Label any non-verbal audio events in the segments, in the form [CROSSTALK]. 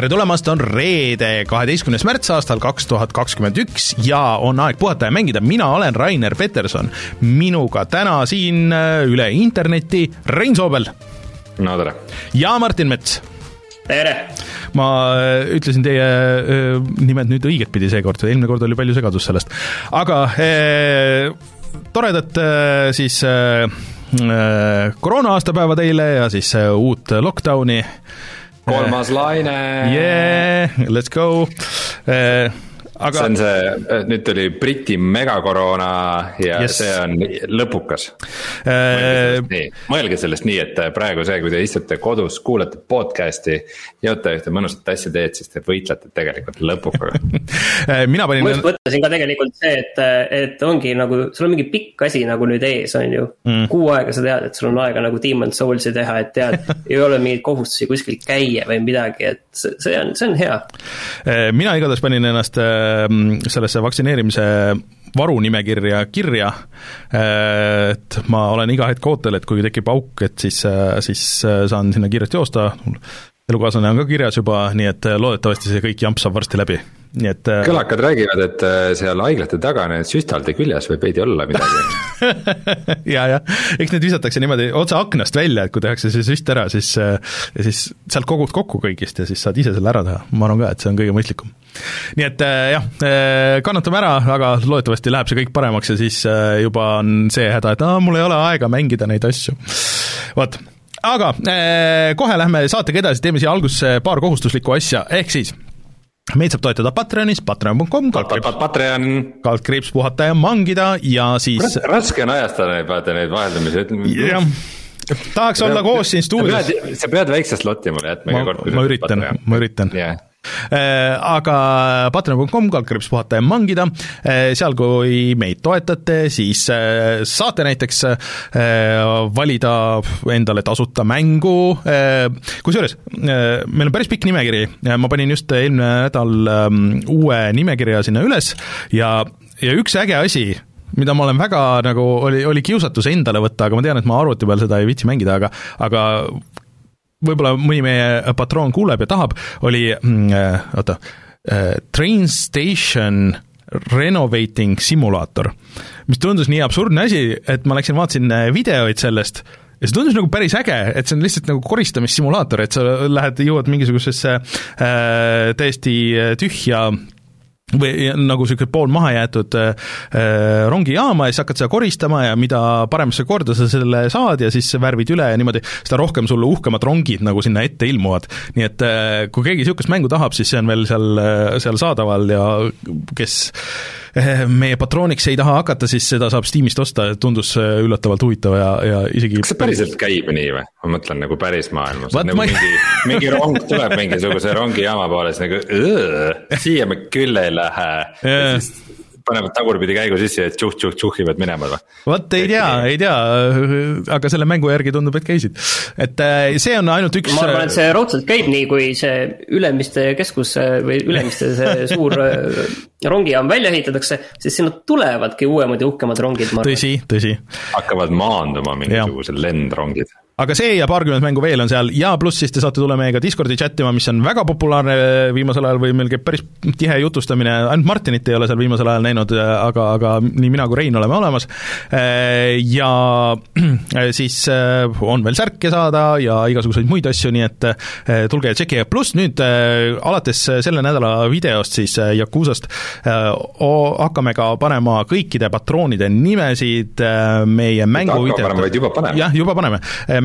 tere tulemast, on reede, kaheteistkümnes märts aastal kaks tuhat kakskümmend üks ja on aeg puhata ja mängida, mina olen Rainer Peterson. minuga täna siin äh, üle interneti Rein Soobel. no tere! ja Martin Mets tere! ma äh, ütlesin teie äh, nimed nüüd õigetpidi seekord, eelmine kord oli palju segadust sellest. aga eh, toredat siis eh, koroona aastapäeva teile ja siis uut lockdowni kolmas laine. [LAUGHS] Yeah, eh? let's go uh, aga see on see, nüüd tuli Briti megakoroona ja yes. see on lõpukas äh.... mõelge sellest nii, et praegu see, kui te istute kodus, kuulate podcast'i, joote ühte mõnusat asja teed, siis te võitlete tegelikult lõpukaga [LAUGHS] äh, mina panin. ma just mõtlesin ka tegelikult see, et, et ongi nagu, sul on mingi pikk asi nagu nüüd ees, on ju mm.. kuu aega sa tead, et sul on aega nagu Demon Souls'i teha, et tead ei ole mingeid kohustusi kuskil käia või midagi, et see on, see on hea. Äh, mina igatahes panin ennast äh, sellesse vaktsineerimise varunimekirja kirja, et ma olen iga hetk ootel, et kui tekib auk, et siis, äh, siis äh, saan sinna kiirelt joosta, elukaaslane on ka kirjas juba, nii et loodetavasti see kõik jamp saab varsti läbi nii et. Äh, kõlakad räägivad, et äh, seal haiglate taga need süstalde küljes võib veidi olla midagi [LAUGHS] ja, jah, eks need visatakse niimoodi otse aknast välja, et kui tehakse see süst ära, siis äh, ja siis sealt kogud kokku kõigist ja siis saad ise selle ära teha, ma arvan ka, et see on kõige mõistlikum. nii et jah, kannatame ära, aga loodetavasti läheb see kõik paremaks ja siis juba on see häda, et aa, mul ei ole aega mängida neid asju. vot, aga kohe lähme saatega edasi, teeme siia algusse paar kohustuslikku asja, ehk siis meid saab toetada Patreonis, patreon.com, Patreon. kaldkriips puhata ja mangida ja siis raske on ajastada neid, vaata neid vaheldumisi, ütleme. jah, tahaks olla koos siin stuudios. sa pead väikse sloti mulle jätma iga kord. ma üritan, ma üritan yeah aga patreon.com, kaldkriips puhata ja mangida, äh, seal kui meid toetate, siis äh, saate näiteks valida endale tasuta mängu, kusjuures meil on päris pikk nimekiri, ma panin just eelmine nädal ähm, uue nimekirja sinna üles. Ja, ja üks äge asi, mida ma olen väga nagu, oli, oli kiusatus endale võtta, aga ma tean, et ma arvuti peal seda ei viitsi mängida, aga aga võib-olla mõni meie patroon kuuleb ja tahab, oli mm, äh, oota, äh, Train Station Renovating Simulator, mis tundus nii absurdne asi, et ma läksin vaatasin äh, videoid sellest ja see tundus nagu päris äge, et see on lihtsalt nagu koristamissimulaator, et sa lähed, jõuad mingisugusesse äh, täiesti tühja või nagu niisugune pool maha jäetud äh, rongijaama ja siis hakkad seda koristama ja mida paremasse korda sa selle saad ja siis värvid üle ja niimoodi, seda rohkem sul uhkemad rongid nagu sinna ette ilmuvad. nii et äh, kui keegi niisugust mängu tahab, siis see on veel seal, seal saadaval ja kes [LAUGHS] meie patrooniks ei taha hakata, siis seda saab Steamist osta, tundus eh, üllatavalt huvitav ja, ja isegi kas see päriselt käib nii või? ma mõtlen nagu päris maailmas, nagu ma... mingi, mingi rong tuleb mingisuguse rongijaama poole, siis nagu siia me küll ei lähe panevad tagurpidi käigu sisse ja tšuh-tšuh-tšuhivad minema või? vot ei tea, ei tea, aga selle mängu järgi tundub, et käisid. et äh, see on ainult üks ma arvan, et see raudselt käib nii, kui see Ülemiste keskus või Ülemiste see [LAUGHS] suur äh, rongijaam välja ehitatakse, siis sinna tulevadki uuemad ja uhkemad rongid. tõsi, tõsi. hakkavad maanduma mingisugused lendrongid aga see ja paarkümmend mängu veel on seal ja pluss siis te saate tulla meiega Discordi chat ima, mis on väga populaarne viimasel ajal või meil käib päris tihe jutustamine, ainult Martinit ei ole seal viimasel ajal näinud, aga, aga nii mina kui Rein oleme olemas. ja [CLEARS THROAT] siis eh, on veel särke saada ja igasuguseid muid asju, nii et eh, tulge ja tšekkige, pluss nüüd eh, alates selle nädala videost siis Yakuusast hakkame ka panema kõikide patroonide nimesid meie mängu videote jah, juba paneme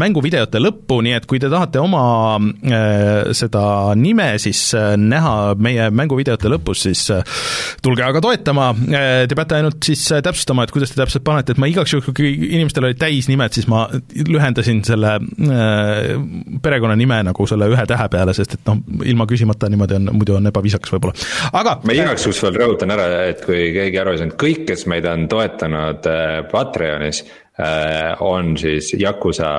mänguvideote lõppu, nii et kui te tahate oma äh, seda nime siis äh, näha meie mänguvideote lõpus, siis äh, tulge aga toetama, te peate ainult siis täpsustama, et kuidas te täpselt panete, et ma igaks juhuks, kui inimestel olid täisnimed, siis ma lühendasin selle perekonnanime nagu selle ühe tähe peale, sest et noh, ilma küsimata niimoodi on, muidu on ebaviisakas võib-olla, aga ma igaks juhuks veel rõhutan ära, et kui keegi aru ei saanud, kõik, kes meid on toetanud Patreonis, on siis Yakuza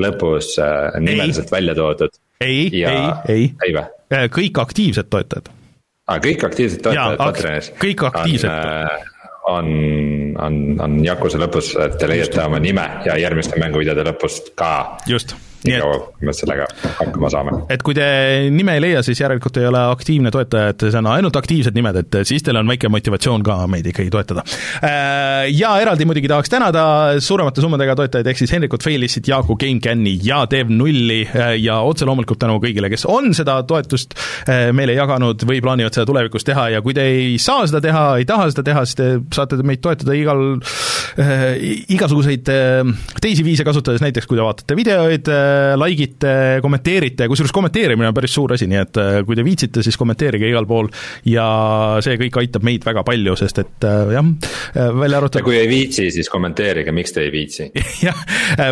lõpus äh, nimeliselt välja toodud. ei, ei, ei, ei või? Äh, kõik aktiivsed toetajad. aa, ah, kõik aktiivsed toetajad Patreonis? kõik aktiivsed. on, on, on Yakuza lõpus, et te leiate oma nime ja järgmiste mänguvideode lõpust ka. just nii kaua, kui me sellega hakkama saame. et kui te nime ei leia, siis järelikult ei ole aktiivne toetaja, et see on ainult aktiivsed nimed, et siis teil on väike motivatsioon ka meid ikkagi toetada. Äh, ja eraldi muidugi tahaks tänada suuremate summadega toetajaid, ehk siis Henrikut Feilissit, Jaaku GameCami ja Dev0 äh, ja otse loomulikult tänu kõigile, kes on seda toetust äh, meile jaganud või plaanivad seda tulevikus teha ja kui te ei saa seda teha, ei taha seda teha, siis te saate meid toetada igal igasuguseid äh, teisi viise kasutades, näiteks kui te vaatate videoid äh,, like ite, kommenteerite, kusjuures kommenteerimine on päris suur asi, nii et äh, kui te viitsite, siis kommenteerige igal pool ja see kõik aitab meid väga palju, sest et äh, jah, äh, välja arvatud ja kui ei viitsi, siis kommenteerige, miks te ei viitsi [LAUGHS] jah,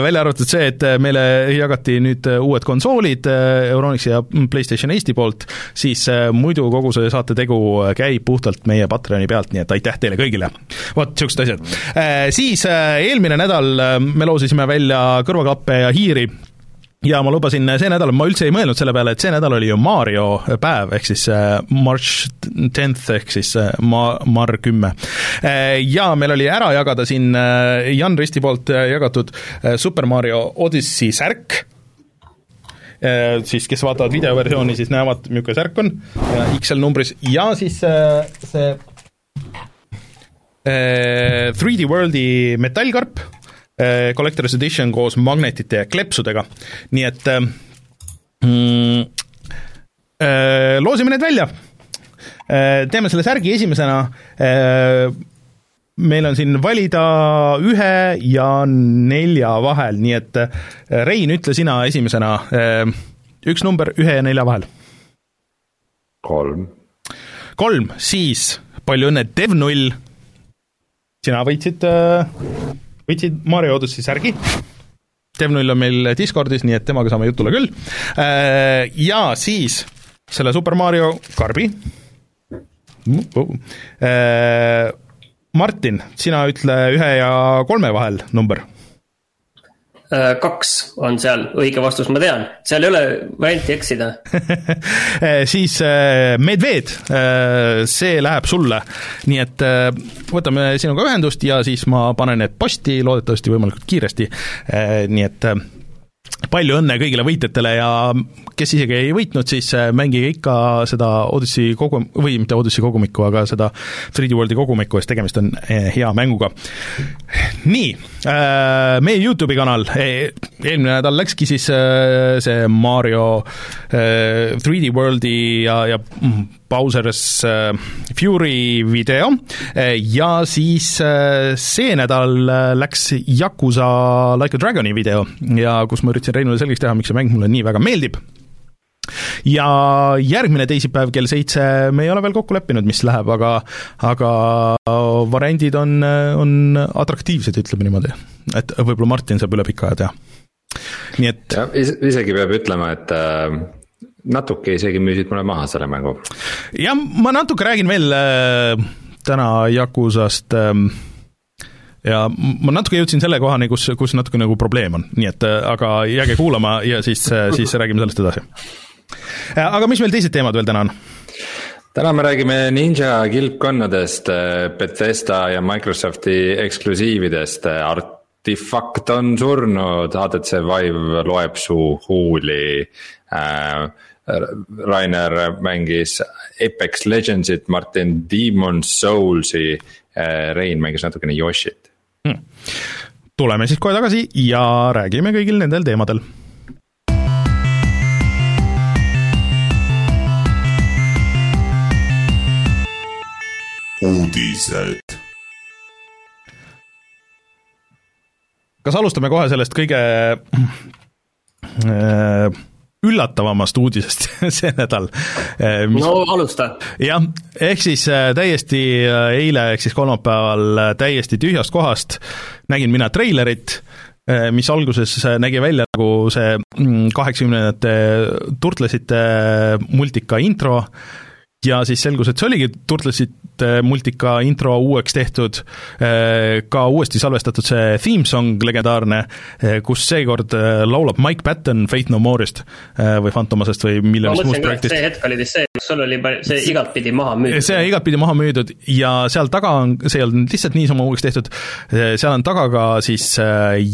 välja arvatud see, et meile jagati nüüd uued konsoolid Euronixi ja PlayStation Eesti poolt, siis muidu kogu see saate tegu käib puhtalt meie Patreoni pealt, nii et aitäh teile kõigile. vot, niisugused asjad. Siis eelmine nädal me loosisime välja kõrvaklappe ja hiiri. Ja ma lubasin see nädal, ma üldse ei mõelnud selle peale, et see nädal oli ju Mario päev, ehk siis äh, March tenth ehk siis äh, ma-, Mar kümme. Äh, ja meil oli ära jagada siin Jan Risti poolt jagatud Super Mario Odyssey särk, siis kes vaatavad videoversiooni, siis näevad, milline särk on, XL numbris, ja siis see 3D Worldi metallkarp Äh, Collector's Edition koos magnetite ja kleepsudega, nii et äh, mm, äh, loosime need välja. teeme selle särgi esimesena, meil on siin valida ühe ja nelja vahel, nii et Rein, ütle sina esimesena, üks number ühe ja nelja vahel. kolm. kolm, siis palju õnne, Dev0, sina võitsid võtsid Mario Odyssey särgi, Dev0 on meil Discordis, nii et temaga saame jutule küll, äh, ja siis selle Super Mario karbi, äh, Martin, sina ütle ühe ja kolme vahel number. Äh, kaks on seal õige vastus, ma tean, seal ei ole varianti eksida. [LAUGHS] Siis äh, Medved, äh, see läheb sulle, nii et võtame sinuga ühendust ja siis ma panen need posti, loodetavasti võimalikult kiiresti, nii et palju õnne kõigile võitjatele ja kes isegi ei võitnud, siis äh, mängige ikka seda Odyssey kogu, või mitte Odyssey kogumikku, aga seda 3D Worldi kogumikku, sest tegemist on äh, hea mänguga. nii, äh, meie Youtube'i kanal, e, eelmine nädal läkski siis see Mario 3D Worldi ja, ja mm, Bowser's äh, Fury video äh, ja siis äh, see nädal läks Yakuza Like a Dragoni video ja kus ma üritasin Reinule selgeks teha, miks see mäng mulle nii väga meeldib ja järgmine teisipäev kell seitse me ei ole veel kokku leppinud, mis läheb, aga aga variandid on, on atraktiivsed, ütleme niimoodi. et võib-olla Martin saab üle pika aja teha. nii et jah, isegi peab ütlema, et äh, natuke isegi müüsid mulle maha selle mängu. jah, ma natuke räägin veel äh, täna Yakusast äh, ja ma natuke jõudsin selle kohani, kus, kus natuke nagu probleem on, nii et äh, aga jääge kuulama ja siis äh,, siis räägime sellest edasi. Äh, aga mis meil teised teemad veel täna on? täna me räägime Ninja kilpkonnadest, äh, Bethesda ja Microsofti eksklusiividest, Artifact on surnud, HTC Vive loeb su huuli äh,. Rainer mängis Apex Legendsit, Martin Demon's Soulsi, äh, Rein mängis natukene Yoshit. Hmm.. tuleme siis kohe tagasi ja räägime kõigil nendel teemadel. Uudised. kas alustame kohe sellest kõige äh, üllatavamast uudisest [LAUGHS] see nädal äh, mis.... no alusta. jah, ehk siis äh, täiesti äh, eile, ehk siis kolmapäeval täiesti tühjast kohast nägin mina treilerit, mis alguses nägi välja nagu see mm, kaheksakümnendate turtlesite multika intro, ja siis selgus, et see oligi Turtlesite multika intro uueks tehtud, ka uuesti salvestatud see theme song legendaarne, kus seekord laulab Mike Patton Fate No More'ist või Fantomasest või miljonist muust projektist. see hetk oli vist see, kus sul oli see igatpidi maha müüdud. see igatpidi maha müüdud ja seal taga on, see ei olnud lihtsalt niisama uueks tehtud, seal on taga ka siis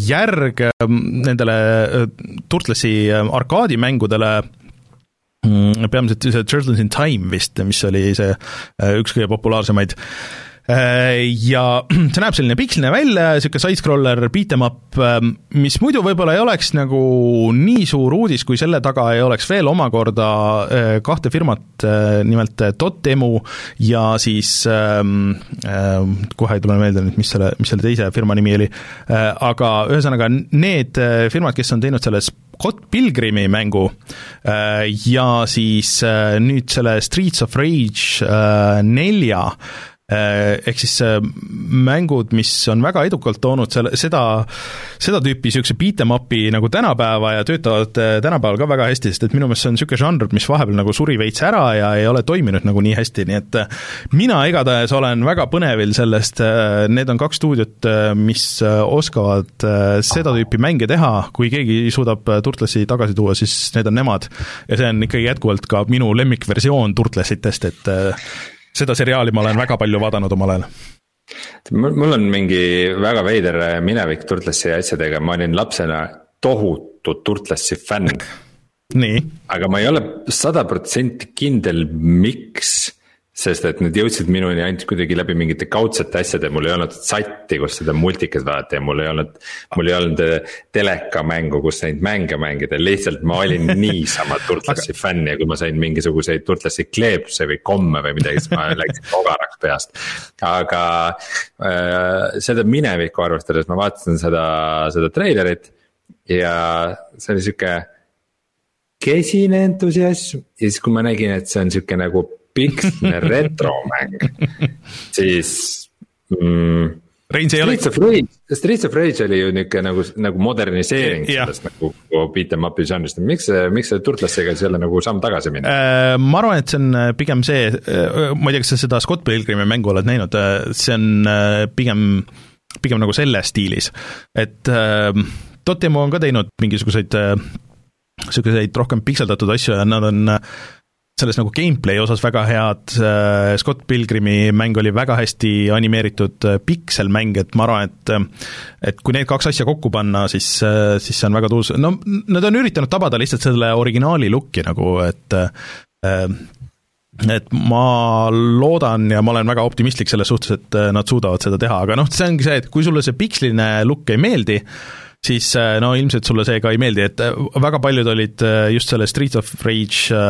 järg nendele Turtlesi arkaadimängudele peamiselt see Turtles in Time vist, mis oli see äh, üks kõige populaarsemaid. Äh, ja [CLEARS THROAT] see näeb selline piksline välja, niisugune side-scroller beat em up, ähm, mis muidu võib-olla ei oleks nagu nii suur uudis, kui selle taga ei oleks veel omakorda äh, kahte firmat, nimelt Dotemu ja siis ähm, äh, kohe ei tule meelde nüüd, mis selle, mis selle teise firma nimi oli aga ühesõnaga need firmad, kes on teinud selles Scott Pilgrimi mängu. Äh, ja siis äh, nüüd selle Streets of Rage äh, nelja ehk siis äh, mängud, mis on väga edukalt toonud selle, seda, seda tüüpi niisuguse beat em up'i nagu tänapäeva ja töötavad äh, tänapäeval ka väga hästi, sest et minu meelest see on niisugune žanr, mis vahepeal nagu suri veits ära ja ei ole toiminud nagu nii hästi, nii et mina igatahes olen väga põnevil sellest, need on kaks stuudiot, mis oskavad seda tüüpi mänge teha, kui keegi suudab Turtlesi tagasi tuua, siis need on nemad. ja see on ikkagi jätkuvalt ka minu lemmikversioon Turtlesitest, et seda seriaali ma olen väga palju vaadanud omal ajal. Mul on mingi väga veider minevik Turtlesi asjadega, ma olin lapsena tohutu Turtlesi fänn. aga ma ei ole sada protsenti kindel, miks sest et need jõudsid minuni ainult kuidagi läbi mingite kaudsete asjade, mul ei olnud satti, kus seda multikat vaadata ja mul ei olnud. mul ei olnud äh, telekamängu, kus neid mänge mängida, lihtsalt ma olin [LAUGHS] niisama Turtlesi fänn ja kui ma sain mingisuguseid Turtlesi kleepse või komme või midagi, siis ma [LAUGHS] läksin ogaraks peast. aga äh, seda minevikku arvestades ma vaatasin seda, seda treilerit ja see oli sihuke kesine entusiasm ja siis, kui ma nägin, et see on sihuke nagu piksne [LAUGHS] retromäng, siis mm,. Reins ei ole. Streets of Rage, oli ju nihuke nagu, nagu moderniseering ja. sellest nagu beat em up'i žanrist, miks see, miks see Turtlesega ei ole nagu samm tagasi minna äh,? ma arvan, et see on äh, pigem see, äh, ma ei tea, kas sa seda Scott Pilgrimi mängu oled näinud, äh, see on pigem, pigem nagu selles stiilis, et äh, Dotemu on ka teinud mingisuguseid niisuguseid rohkem pikseldatud asju ja nad on äh, selles nagu gameplay osas väga head, äh, Scott Pilgrimi mäng oli väga hästi animeeritud äh, pikselmäng, et ma arvan, et äh, et kui need kaks asja kokku panna, siis, siis see on väga tuus, no nad on üritanud tabada lihtsalt selle originaali look'i nagu, et et ma loodan ja ma olen väga optimistlik selles suhtes, et nad suudavad seda teha, aga noh, see ongi see, et kui sulle see piksline look ei meeldi, siis no ilmselt sulle see ka ei meeldi, et väga paljud olid just selle Street of Rage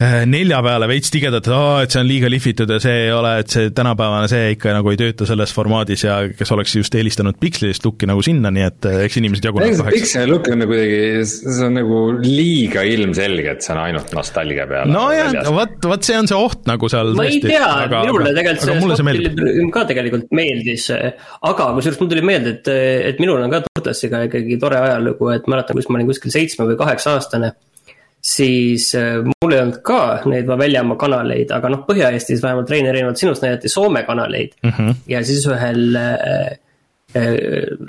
nelja peale veits tigedalt, et aa, et see on liiga lihvitud ja see ei ole, et see tänapäevane, see ikka nagu ei tööta selles formaadis ja kes oleks just eelistanud pikslist looki nagu sinna, nii et äh, eks inimesed jagunevad kaheks. piksel look on nagu kuidagi, see on nagu liiga ilmselge, et see on ainult nostalgia peale. nojah, vot, vot see on see oht nagu seal ma tõesti. ma ei tea, minule tegelikult see Scott ka tegelikult meeldis, aga kusjuures mul tuli meelde, et, et minul on ka Tortesiga ikkagi tore ajalugu, et mäletan, kus ma olin kuskil seitsme või kaheksa aastane siis äh, mul ei olnud ka neid väljamaa kanaleid, aga noh, Põhja-Eestis vähemalt Rein, erinevalt sinust näidati Soome kanaleid mm. -hmm. ja siis ühel äh, äh,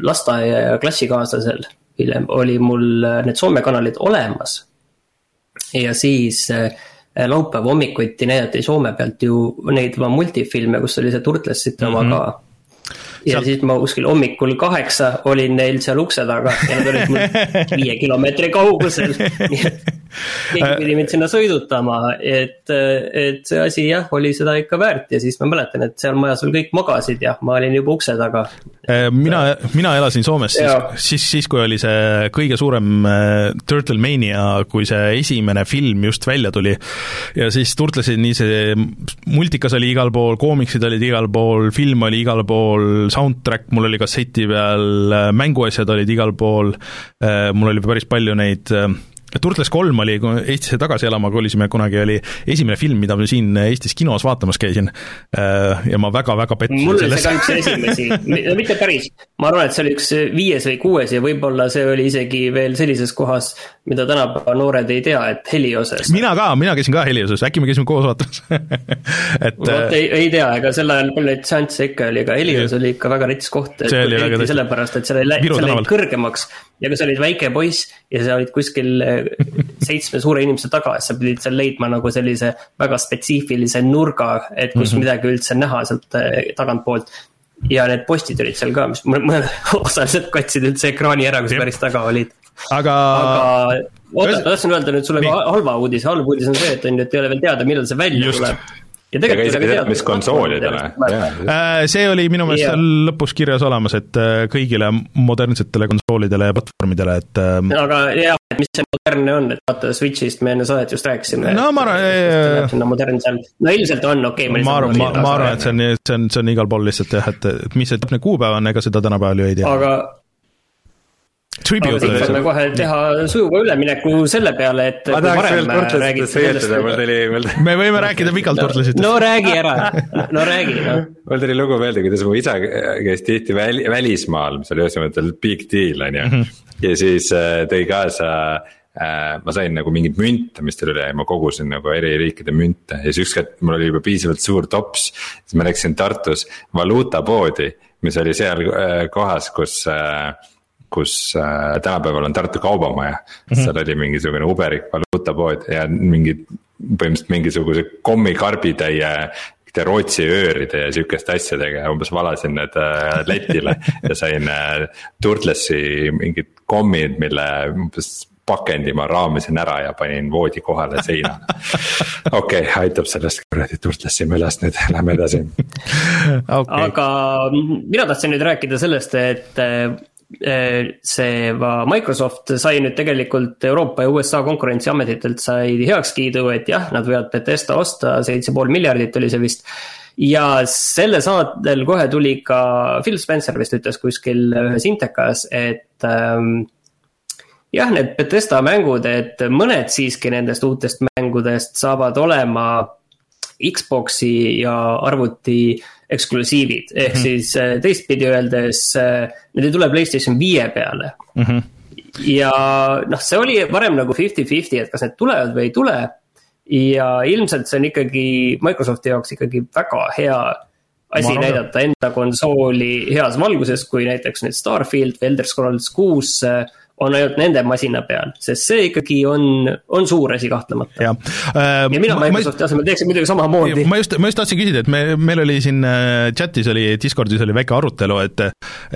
lasteaia ja klassikaaslasel hiljem oli mul need Soome kanalid olemas. ja siis laupäeva hommikuti näidati Soome pealt ju neid multifilme, kus oli see Turtlesite mm -hmm. oma ka ja seal... siis ma kuskil hommikul kaheksa olin neil seal ukse taga ja nad olid mul [LAUGHS] viie kilomeetri kaugusel nii [LAUGHS] et keegi pidi mind sinna sõidutama, et, et see asi jah, oli seda ikka väärt ja siis ma mäletan, et seal majas veel kõik magasid ja ma olin juba ukse taga. Äh, mina, mina elasin Soomes siis, siis, siis kui oli see kõige suurem äh, Turtle Mania, kui see esimene film just välja tuli ja siis turtlesid nii see multikas oli igal pool, koomiksid olid igal pool, film oli igal pool, soundtrack mul oli kasseti peal, mänguasjad olid igal pool, mul oli päris palju neid Turtles kolm oli, kui Eestisse tagasi elama kolisime kunagi, oli esimene film, mida ma siin Eestis kinos vaatamas käisin. Äh, ja ma väga-väga pettusin mul oli see ka üks esimesi, [LAUGHS] no mitte päris, ma arvan, et see oli üks viies või kuues ja võib-olla see oli isegi veel sellises kohas, mida tänapäeva noored ei tea, et Helioses. mina ka, mina käisin ka Helioses, äkki me käisime koos vaatamas? [LAUGHS] Et vot äh, ei, ei tea, ega sel ajal palju neid seansse ikka oli, aga Helios oli ikka väga rets koht, et eriti sellepärast, et seal jäi kõrgemaks ja kui sa olid väike poiss ja sa olid kuskil eh, seitsme suure inimese taga, siis sa pidid seal leidma nagu sellise väga spetsiifilise nurga, et kus mm -hmm. midagi üldse näha sealt eh, tagantpoolt. ja need postid olid seal ka, mis mõned osaliselt katsid üldse ekraani ära, kui sa päris taga olid. aga, aga oota, ma tahtsin öelda nüüd sulle ka halva uudise, halb uudis on see, et on ju, et ei ole veel teada, millal see välja Just. tuleb ja tegelikult ei tea, mis konsoolidele. Äh, see oli minu meelest seal lõpus kirjas olemas, et äh, kõigile modernsetele konsoolidele ja platvormidele, et ähm, aga jah, et mis see modernne on, et vaata Switch'ist me enne saadet just rääkisime. no ma arvan, sinna modern seal, no ilmselt on, okei okay,. ma arvan, ma, ma arvan, et see on, see on, see on igal pool lihtsalt jah, et, et mis see täpne kuupäev on, ega seda tänapäeval ju ei tea. aga Tribute aga siit saame kohe teha sujuva ülemineku selle peale, et. ma tahaks veel Turtlesitest rääkida, mul tuli, mul me võime rääkida pikalt Turtlesitest. no räägi ära, no räägi, noh. mul tuli lugu meelde, kuidas mu isa käis tihti väli, välismaal, mis oli ühes mõttes big deal, on ju. Mhm. ja siis äh, tõi kaasa äh, ma sain nagu mingeid münte, mis tal oli ja ma kogusin nagu eri riikide münte ja siis ükskord mul oli juba piisavalt suur tops. siis ma läksin Tartus valuutapoodi, mis oli seal äh, kohas, kus äh, kus äh, tänapäeval on Tartu Kaubamaja mm. -hmm. seal oli mingisugune uberik valuutapood ja mingid, põhimõtteliselt mingisuguse kommikarbitäie mingite Rootsi ööride ja sihukeste asjadega ja umbes valasin need äh, letile [LAUGHS] ja sain äh, Turtlesi mingid kommid, mille umbes pakendi ma raamisin ära ja panin voodi kohale seinale. [LAUGHS] okei okay,, aitab sellest kuradi Turtlesi mölast nüüd, lähme edasi [LAUGHS] okay.. aga mina tahtsin nüüd rääkida sellest, et Eh, see Microsoft sai nüüd tegelikult Euroopa ja USA konkurentsiametitelt sai heakskiidu, et jah, nad võivad Betesta osta, seitse pool miljardit oli see vist. ja selle saatel kohe tuli ka Phil Spencer vist ütles kuskil ühes intekas, et ähm, jah, need Betesta mängud, et mõned siiski nendest uutest mängudest saavad olema Xbox'i ja arvuti eksklusiivid, ehk mm -hmm. siis äh, teistpidi öeldes, äh, need ei tule Playstation viie peale mm. -hmm. ja noh, see oli varem nagu fifty-fifty, et kas need tulevad või ei tule. ja ilmselt see on ikkagi Microsofti jaoks ikkagi väga hea asi näidata enda konsooli heas valguses, kui näiteks nüüd Starfield või Elder Scrolls kuus äh, on ainult nende masina peal, sest see ikkagi on, on suur asi kahtlemata. ja, äh, ja mina Microsofti asemel teeksin muidugi samamoodi. ma just, ma just tahtsin küsida, et me, meil oli siin äh, chat'is oli, Discordis oli väike arutelu, et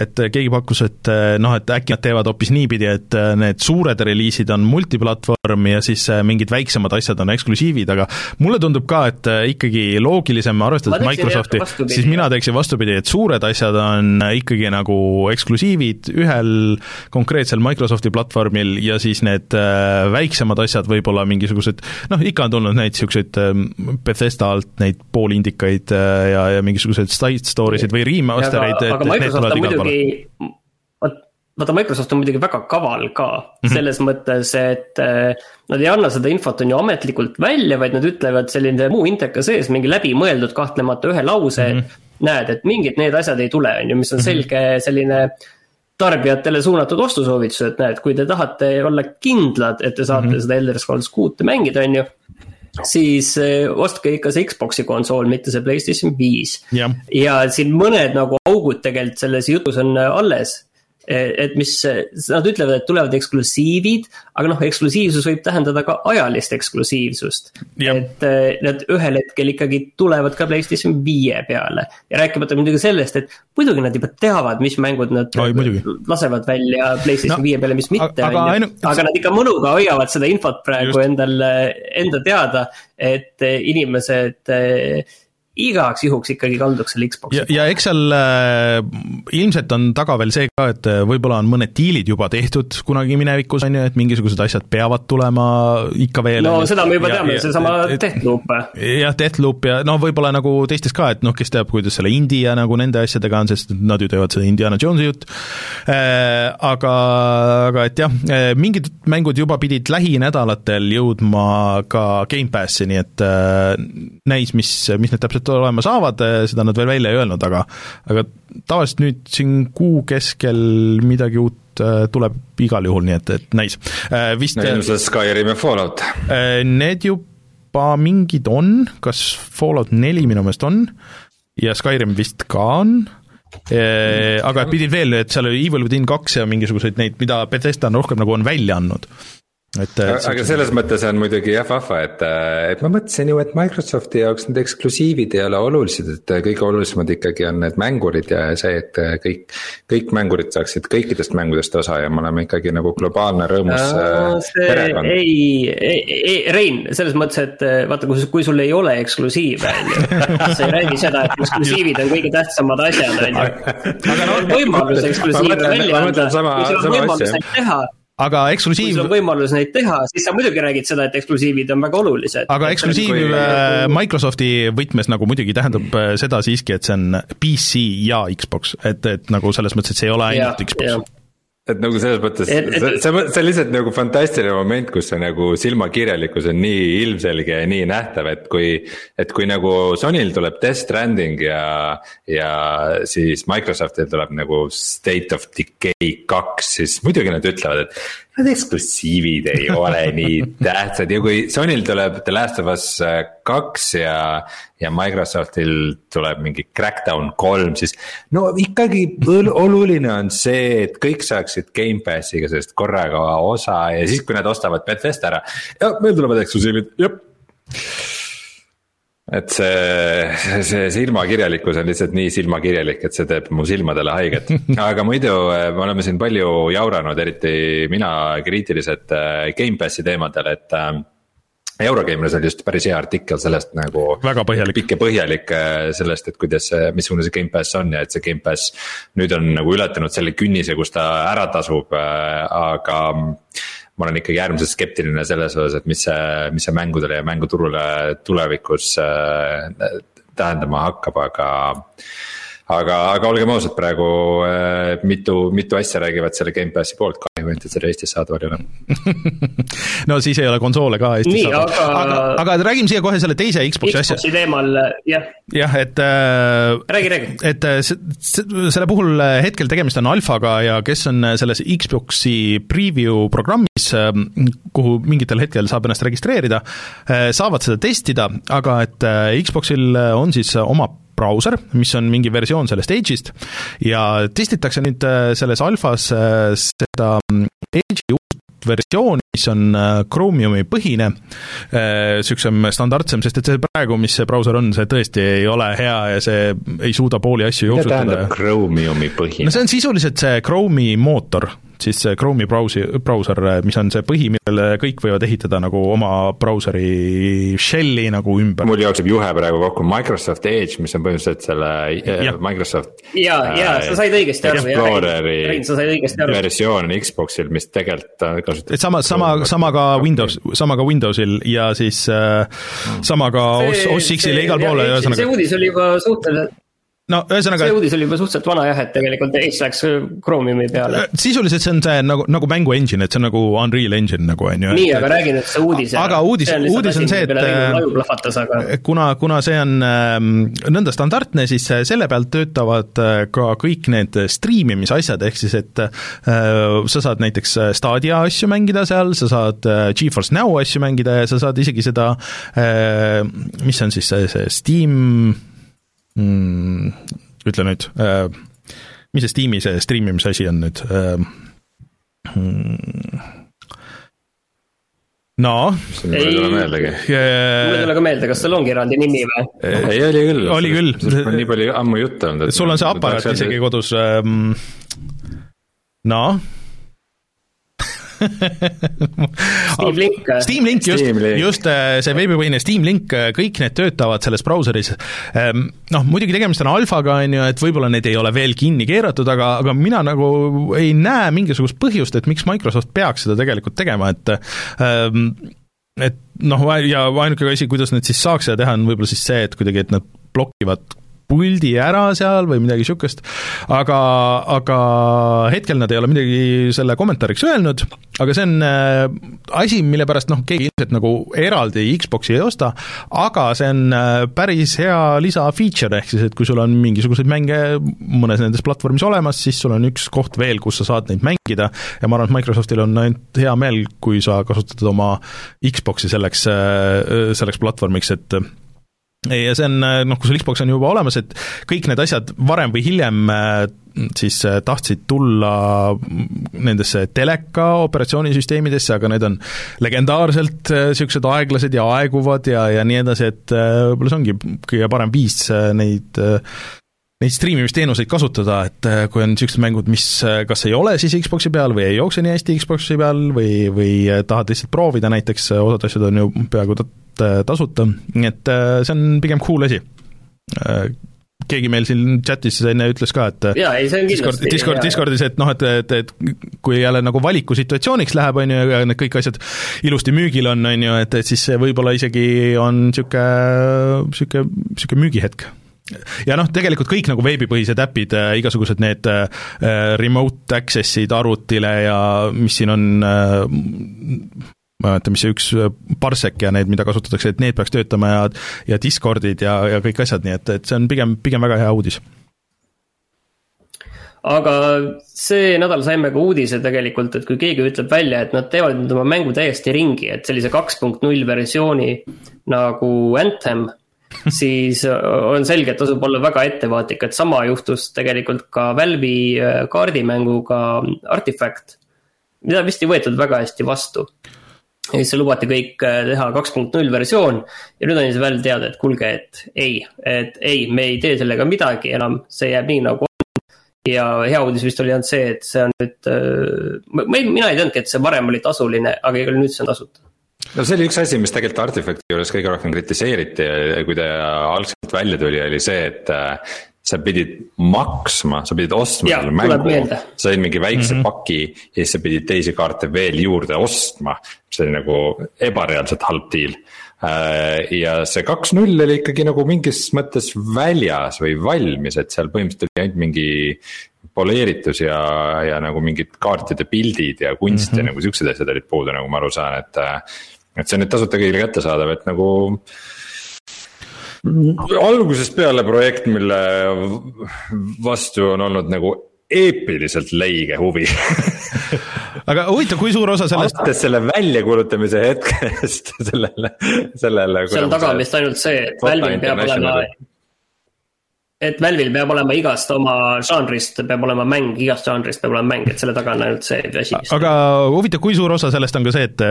et keegi pakkus, et äh, noh, et äkki nad teevad hoopis niipidi, et äh, need suured reliisid on multiplatvorm ja siis väiksemad väiksemad asjad on eksklusiivid, aga mulle tundub ka, et ikkagi loogilisem, arvestades Microsofti, siis mina teeksin vastupidi, et suured asjad on ikkagi nagu eksklusiivid ühel konkreetsel Microsofti Microsofti platvormil ja siis need äh, väiksemad asjad, võib-olla mingisugused noh, ikka on tulnud neid niisuguseid äh, Bethesda alt neid poolindikaid äh, ja, ja mingisuguseid side story sid või remaster eid, et, need tulevad igal pool vaata, Microsoft on muidugi väga kaval ka mm -hmm. selles mõttes, et äh, nad ei anna seda infot, on ju ametlikult välja, vaid nad ütlevad selline muu inteka sees, mingi läbimõeldud kahtlemata ühe lause mm, -hmm. näed, et mingid need asjad ei tule, on ju, mis on mhm. selge selline tarbijatele suunatud ostusoovitused, näed, kui te tahate olla kindlad, et te saate mm -hmm. seda Elder Scrolls kuute mängida, on ju. siis eh, ostke ikka see Xbox'i konsool, mitte see Playstation viis. ja siin mõned nagu augud tegelikult selles jutus on alles et mis, nad ütlevad, et tulevad eksklusiivid, aga noh, eksklusiivsus võib tähendada ka ajalist eksklusiivsust. et eh, nad ühel hetkel ikkagi tulevad ka Playstation viie peale ja rääkimata muidugi sellest, et muidugi nad juba teavad, mis mängud nad Oi, lasevad välja Playstation viie no, peale, mis mitte, on ju. Ainu... aga nad ikka mõnuga hoiavad seda infot praegu Just. endal, enda teada, et inimesed igaks juhuks ikkagi kalduks selle Xbox'i ja, ja eks seal äh, ilmselt on taga veel see ka, et äh, võib-olla on mõned diilid juba tehtud kunagi minevikus, on ju, et mingisugused asjad peavad tulema ikka veel. no seda me juba ja, teame, seesama Deathloop. jah, Deathloop ja no võib-olla nagu teistes ka, et noh, kes teab, kuidas selle indie ja nagu nende asjadega on, sest nad ju teevad seda Indiana Jonesi jutt äh,, aga, aga et jah, äh, mingid mängud juba pidid lähinädalatel jõudma ka Gamepassi, nii et äh, näis, mis, mis need täpselt olema saavad, seda nad veel välja ei öelnud, aga aga tavaliselt nüüd siin kuu keskel midagi uut äh, tuleb igal juhul, nii et, et näis. Äh, vist no ilmselt Skyrim ja Fallout. Need juba mingid on, kas Fallout neli minu meelest on ja Skyrim vist ka on aga pidid veel, et seal oli Evil within kaks ja mingisuguseid neid, mida Bethesda on rohkem nagu on välja andnud et aga selles mõttes on muidugi jah vahva, et, et ma mõtlesin ju, et Microsofti jaoks need eksklusiivid ei ole olulised, et kõige olulisemad ikkagi on need mängurid ja see, et kõik. kõik mängurid saaksid kõikidest mängudest osa ja me oleme ikkagi nagu globaalne rõõmus äh, perekond. ei, ei, ei, Rein, selles mõttes, et äh, vaata, kui, kui sul ei ole eksklusiive, on ju. sa ei räägi seda, et eksklusiivid on kõige tähtsamad asjad, on ju. aga no võimalus eksklusiive välja anda, kui sul on võimalus neid teha aga eksklusiiv. kui sul on võimalus neid teha, siis sa muidugi räägid seda, et eksklusiivid on väga olulised. aga eksklusiiv kui... Microsofti võtmes nagu muidugi tähendab äh, seda siiski, et see on PC ja Xbox, et, et nagu selles mõttes, et see ei ole ainult ja, Xbox et nagu selles mõttes, see, see, on lihtsalt nagu fantastiline moment, kus see nagu silmakirjalikkus on nii ilmselge ja nii nähtav, et kui. et kui nagu Sonyl tuleb Death Stranding ja, ja siis Microsoftil tuleb nagu State of Decay kaks, siis muidugi nad ütlevad, et Need eksklusiivid ei ole nii tähtsad ja kui Sonyl tuleb The Last of Us äh, kaks ja, ja Microsoftil tuleb mingi Crackdown kolm, siis. no ikkagi oluline on see, et kõik saaksid Gamepassiga sellest korraga osa ja siis, kui nad ostavad Bethesda ära. meil tulevad eksklusiivid, jep et see, see silmakirjalikkus on lihtsalt nii silmakirjalik, et see teeb mu silmadele haiget. [LAUGHS] aga muidu eh, me oleme siin palju jauranud, eriti mina kriitiliselt eh, Gamepassi teemadel, et äh, Eurogameris oli just päris hea artikkel sellest nagu. väga põhjalik. pikk ja põhjalik sellest, et kuidas, missugune see Gamepass on ja et see Gamepass nüüd on nagu ületanud selle künnise, kus ta ära tasub, aga ma olen ikkagi äärmiselt skeptiline selles osas, et mis see, mis see mängudele ja mänguturule tulevikus äh, tähendama hakkab, aga aga, aga olgem ausad, praegu äh, mitu, mitu asja räägivad selle Gamepassi poolt, kahju ainult, et seda Eestis saadaval ei ole [LAUGHS] no siis ei ole konsoole ka Eestis Nii, saadaval, aga, aga, aga räägime siia kohe selle teise Xbox'i asja. Xbox'i teemal, jah. jah, et äh,. räägi, räägi. et äh, selle puhul äh, hetkel tegemist on alfaga ja kes on selles Xbox'i preview programmis, kuhu mingitel hetkel saab ennast registreerida, saavad seda testida, aga et Xbox'il on siis oma brauser, mis on mingi versioon sellest Edge'ist ja testitakse nüüd äh, selles alfas äh, seda mm, Edge'i uut versiooni, mis on äh, Chromiumi põhine, niisugusem standardsem, sest et see praegu, mis see brauser on, see tõesti ei ole hea ja see ei suuda pooli asju jooksutada. mida tähendab Chromiumi põhine? no see on sisuliselt see Chrome'i mootor siis see Chrome'i brausi, brauser, mis on see põhi, millele kõik võivad ehitada nagu oma brauseri shell'i nagu ümber. mul jookseb juhe praegu kokku Microsoft Edge, mis on põhimõtteliselt selle äh, ja. Microsoft. ja, ja sa said õigesti aru. Exploreri versioon Xbox'il, mis tegelikult kasutab. et sama, sama, sama ka Windows, sama ka Windowsil ja siis äh, sama ka OS, OS X-il ja igal pool, ühesõnaga. see uudis oli juba suhteliselt no ühesõnaga. see uudis oli juba suhteliselt vana jah, et tegelikult Ace läks Chromiumi peale. Äh, sisuliselt see on see nagu, nagu mängu engine, et see on nagu Unreal Engine nagu on ju. nii, aga räägi nüüd see uudis. aga uudis, uudis on see, et aga... Äh, kuna, kuna see on äh, nõnda standardne, siis selle peal töötavad äh, ka kõik need striimimisasjad, ehk siis et äh, sa saad näiteks Stadia asju mängida seal, sa saad äh, GeForce Now asju mängida ja sa saad isegi seda äh,, mis on siis see, see Steam mm,, ütle nüüd äh,, mis see Steam'i see striimimise asi on nüüd äh,? Mm, no. mul ei tule meeldegi. mul ei tule ka meelde, kas sul ongi eraldi nimi või? ei, oli küll. oli küll. nii palju ammu juttu olnud. sul on see aparaat isegi kodus ähm,, no Steam Link. Steam Link, just, just see veebipõhine Steam Link, kõik need töötavad selles brauseris. Ehm, noh, muidugi tegemist on alfaga, on ju, et võib-olla need ei ole veel kinni keeratud, aga, aga mina nagu ei näe mingisugust põhjust, et miks Microsoft peaks seda tegelikult tegema, et ähm, et noh, ja ainuke asi, kuidas nad siis saaks seda teha, on võib-olla siis see, et kuidagi, et nad blokivad puldi ära seal või midagi niisugust, aga, aga hetkel nad ei ole midagi selle kommentaariks öelnud, aga see on äh, asi, mille pärast noh, keegi ilmselt nagu eraldi Xbox'i ei osta, aga see on äh, päris hea lisa-feature, ehk siis et kui sul on mingisuguseid mänge mõnes nendes platvormis olemas, siis sul on üks koht veel, kus sa saad neid mängida. Ja ma arvan, et Microsoftil on ainult hea meel, kui sa kasutad oma Xbox'i selleks, äh, selleks platvormiks, et ja see on noh, kui sul Xbox on juba olemas, et kõik need asjad varem või hiljem äh, siis äh, tahtsid tulla nendesse teleka operatsioonisüsteemidesse, aga need on legendaarselt niisugused äh, aeglased ja aeguvad ja, ja nii edasi, et võib-olla see ongi kõige parem viis neid neid striimimisteenuseid kasutada, et kui on niisugused mängud, mis kas ei ole siis Xbox'i peal või ei jookse nii hästi Xbox'i peal või, või tahad lihtsalt proovida näiteks, osad asjad on ju peaaegu Äh, tasuta, nii et äh, see on pigem cool asi. Äh, keegi meil siin chatis enne ütles ka, et jaa, ei see on Discord, kindlasti Discord, Discordis, et noh, et, et, et kui jälle nagu valikusituatsiooniks läheb, on ju, ja need kõik asjad ilusti müügil on, on ju, et, et siis see võib-olla isegi on niisugune, niisugune, niisugune müügihetk ja noh, tegelikult kõik nagu veebipõhised äpid äh,, igasugused need äh, remote access'id arvutile ja mis siin on äh, ma ei mäleta, mis see üks äh, parsek ja need, mida kasutatakse, et need peaks töötama ja ja Discordid ja, ja kõik asjad, nii et, et see on pigem, pigem väga hea uudis. aga see nädal saime ka uudise tegelikult, et kui keegi ütleb välja, et nad teevad nüüd oma mängu täiesti ringi, et sellise kaks punkt null versiooni nagu Anthem siis äh, on selge, et tasub olla väga ettevaatlik, et sama juhtus tegelikult ka Valve'i äh, kaardimänguga Artifact. mida vist ei võetud väga hästi vastu ja siis lubati kõik äh, teha kaks punkt null versioon ja nüüd on siis veel teada, et kuulge, et ei, et ei, me ei tee sellega midagi enam, see jääb nii nagu ja hea uudis vist oli ainult see, et see on nüüd, ma ei, mina ei teadnudki, et see varem oli tasuline, aga igal nüüd see on tasuta no see oli üks asi, mis tegelikult Artifacti juures kõige rohkem kritiseeriti, kui ta algselt välja tuli, oli see, et äh, sa pidid maksma, sa pidid ostma ja, selle mängu, sa said mingi väikse mm -hmm. paki ja siis sa pidid teisi kaarte veel juurde ostma. see oli nagu ebareaalselt halb deal. Äh, ja see kaks-null oli ikkagi nagu mingis mõttes väljas või valmis, et seal põhimõtteliselt oli ainult mingi poleeritus ja, ja nagu mingid kaartide pildid ja kunst mm -hmm. ja mhm. nagu siuksed asjad olid puudu, nagu ma aru saan, et. Et see on nüüd tasuta kõigile kättesaadav, et nagu algusest peale projekt, mille vastu on olnud nagu eepiliselt leige huvi [LAUGHS] aga huvitav, kui suur osa sellest. alates selle väljakuulutamise hetkest [LAUGHS] sellele, sellele. seal taga on vist ainult see, et Valve'il peab olema et Valve'il peab olema igast oma žanrist, peab olema mäng, igast žanrist peab olema mäng, et selle taga on ainult see asi. aga huvitav, kui suur osa sellest on ka see, et,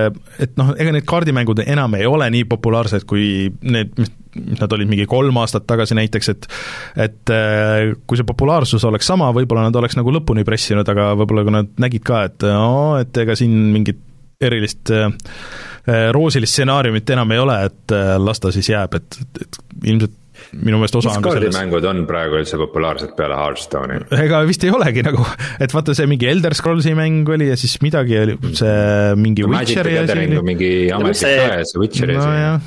et noh, ega need kaardimängud enam ei ole nii populaarsed, kui need, mis nad olid mingi kolm aastat tagasi näiteks, et et äh, kui see populaarsus oleks sama, võib-olla nad oleks nagu lõpuni pressinud, aga võib-olla kui nad nägid ka, et oo, et ega siin mingit erilist äh, äh roosilist stsenaariumit enam ei ole, et las ta siis jääb, et, et ilmselt minu meelest osa mis on ka selles. mängud on praegu üldse populaarsed peale Hearthstone'i? ega vist ei olegi nagu, et vaata see mingi Elder Scrollsi mäng oli ja siis midagi oli, see mingi no, Witcheri asi oli. mingi ametlik ka ja see Witcheri asi no,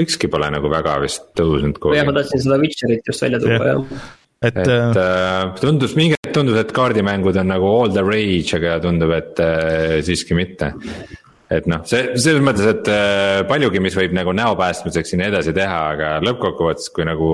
ükski pole nagu väga vist tõusnud kogu aeg. jah, ma tahtsin seda Witcherit just välja tuua, jah et, et äh, tundus, mingi hetk tundus, et kaardimängud on nagu all the rage, aga tundub, et äh, siiski mitte et noh, see selles mõttes, et äh, paljugi, mis võib nagu näo päästmiseks ja nii edasi teha, aga lõppkokkuvõttes, kui nagu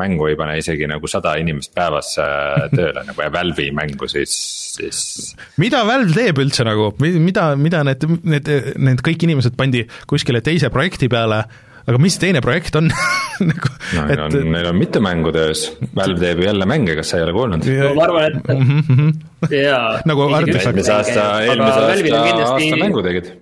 mängu ei pane isegi nagu sada inimest päevas äh, tööle nagu ja Valve'i mängu, siis, siis. mida Valve teeb üldse nagu, mida, mida need, need, need kõik inimesed pandi kuskile teise projekti peale aga mis teine projekt on [LAUGHS] nagu, no, et... on, neil on mitu mängu töös, Valve teeb ju jälle mänge, kas sa ei ole kuulnud? ma arvan, et mm -hmm. jaa. nagu eelmise aasta, eelmise aasta, kindlasti... aasta mängu tegid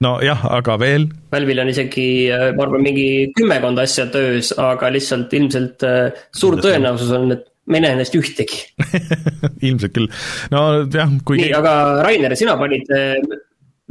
nojah, aga veel? Valve'il on isegi, ma arvan, mingi kümmekond asja töös, aga lihtsalt ilmselt äh, suur tõenäosus on, et ma ei näe nendest ühtegi [LAUGHS] ilmselt küll, no jah, kui. nii, aga Rainer, sina panid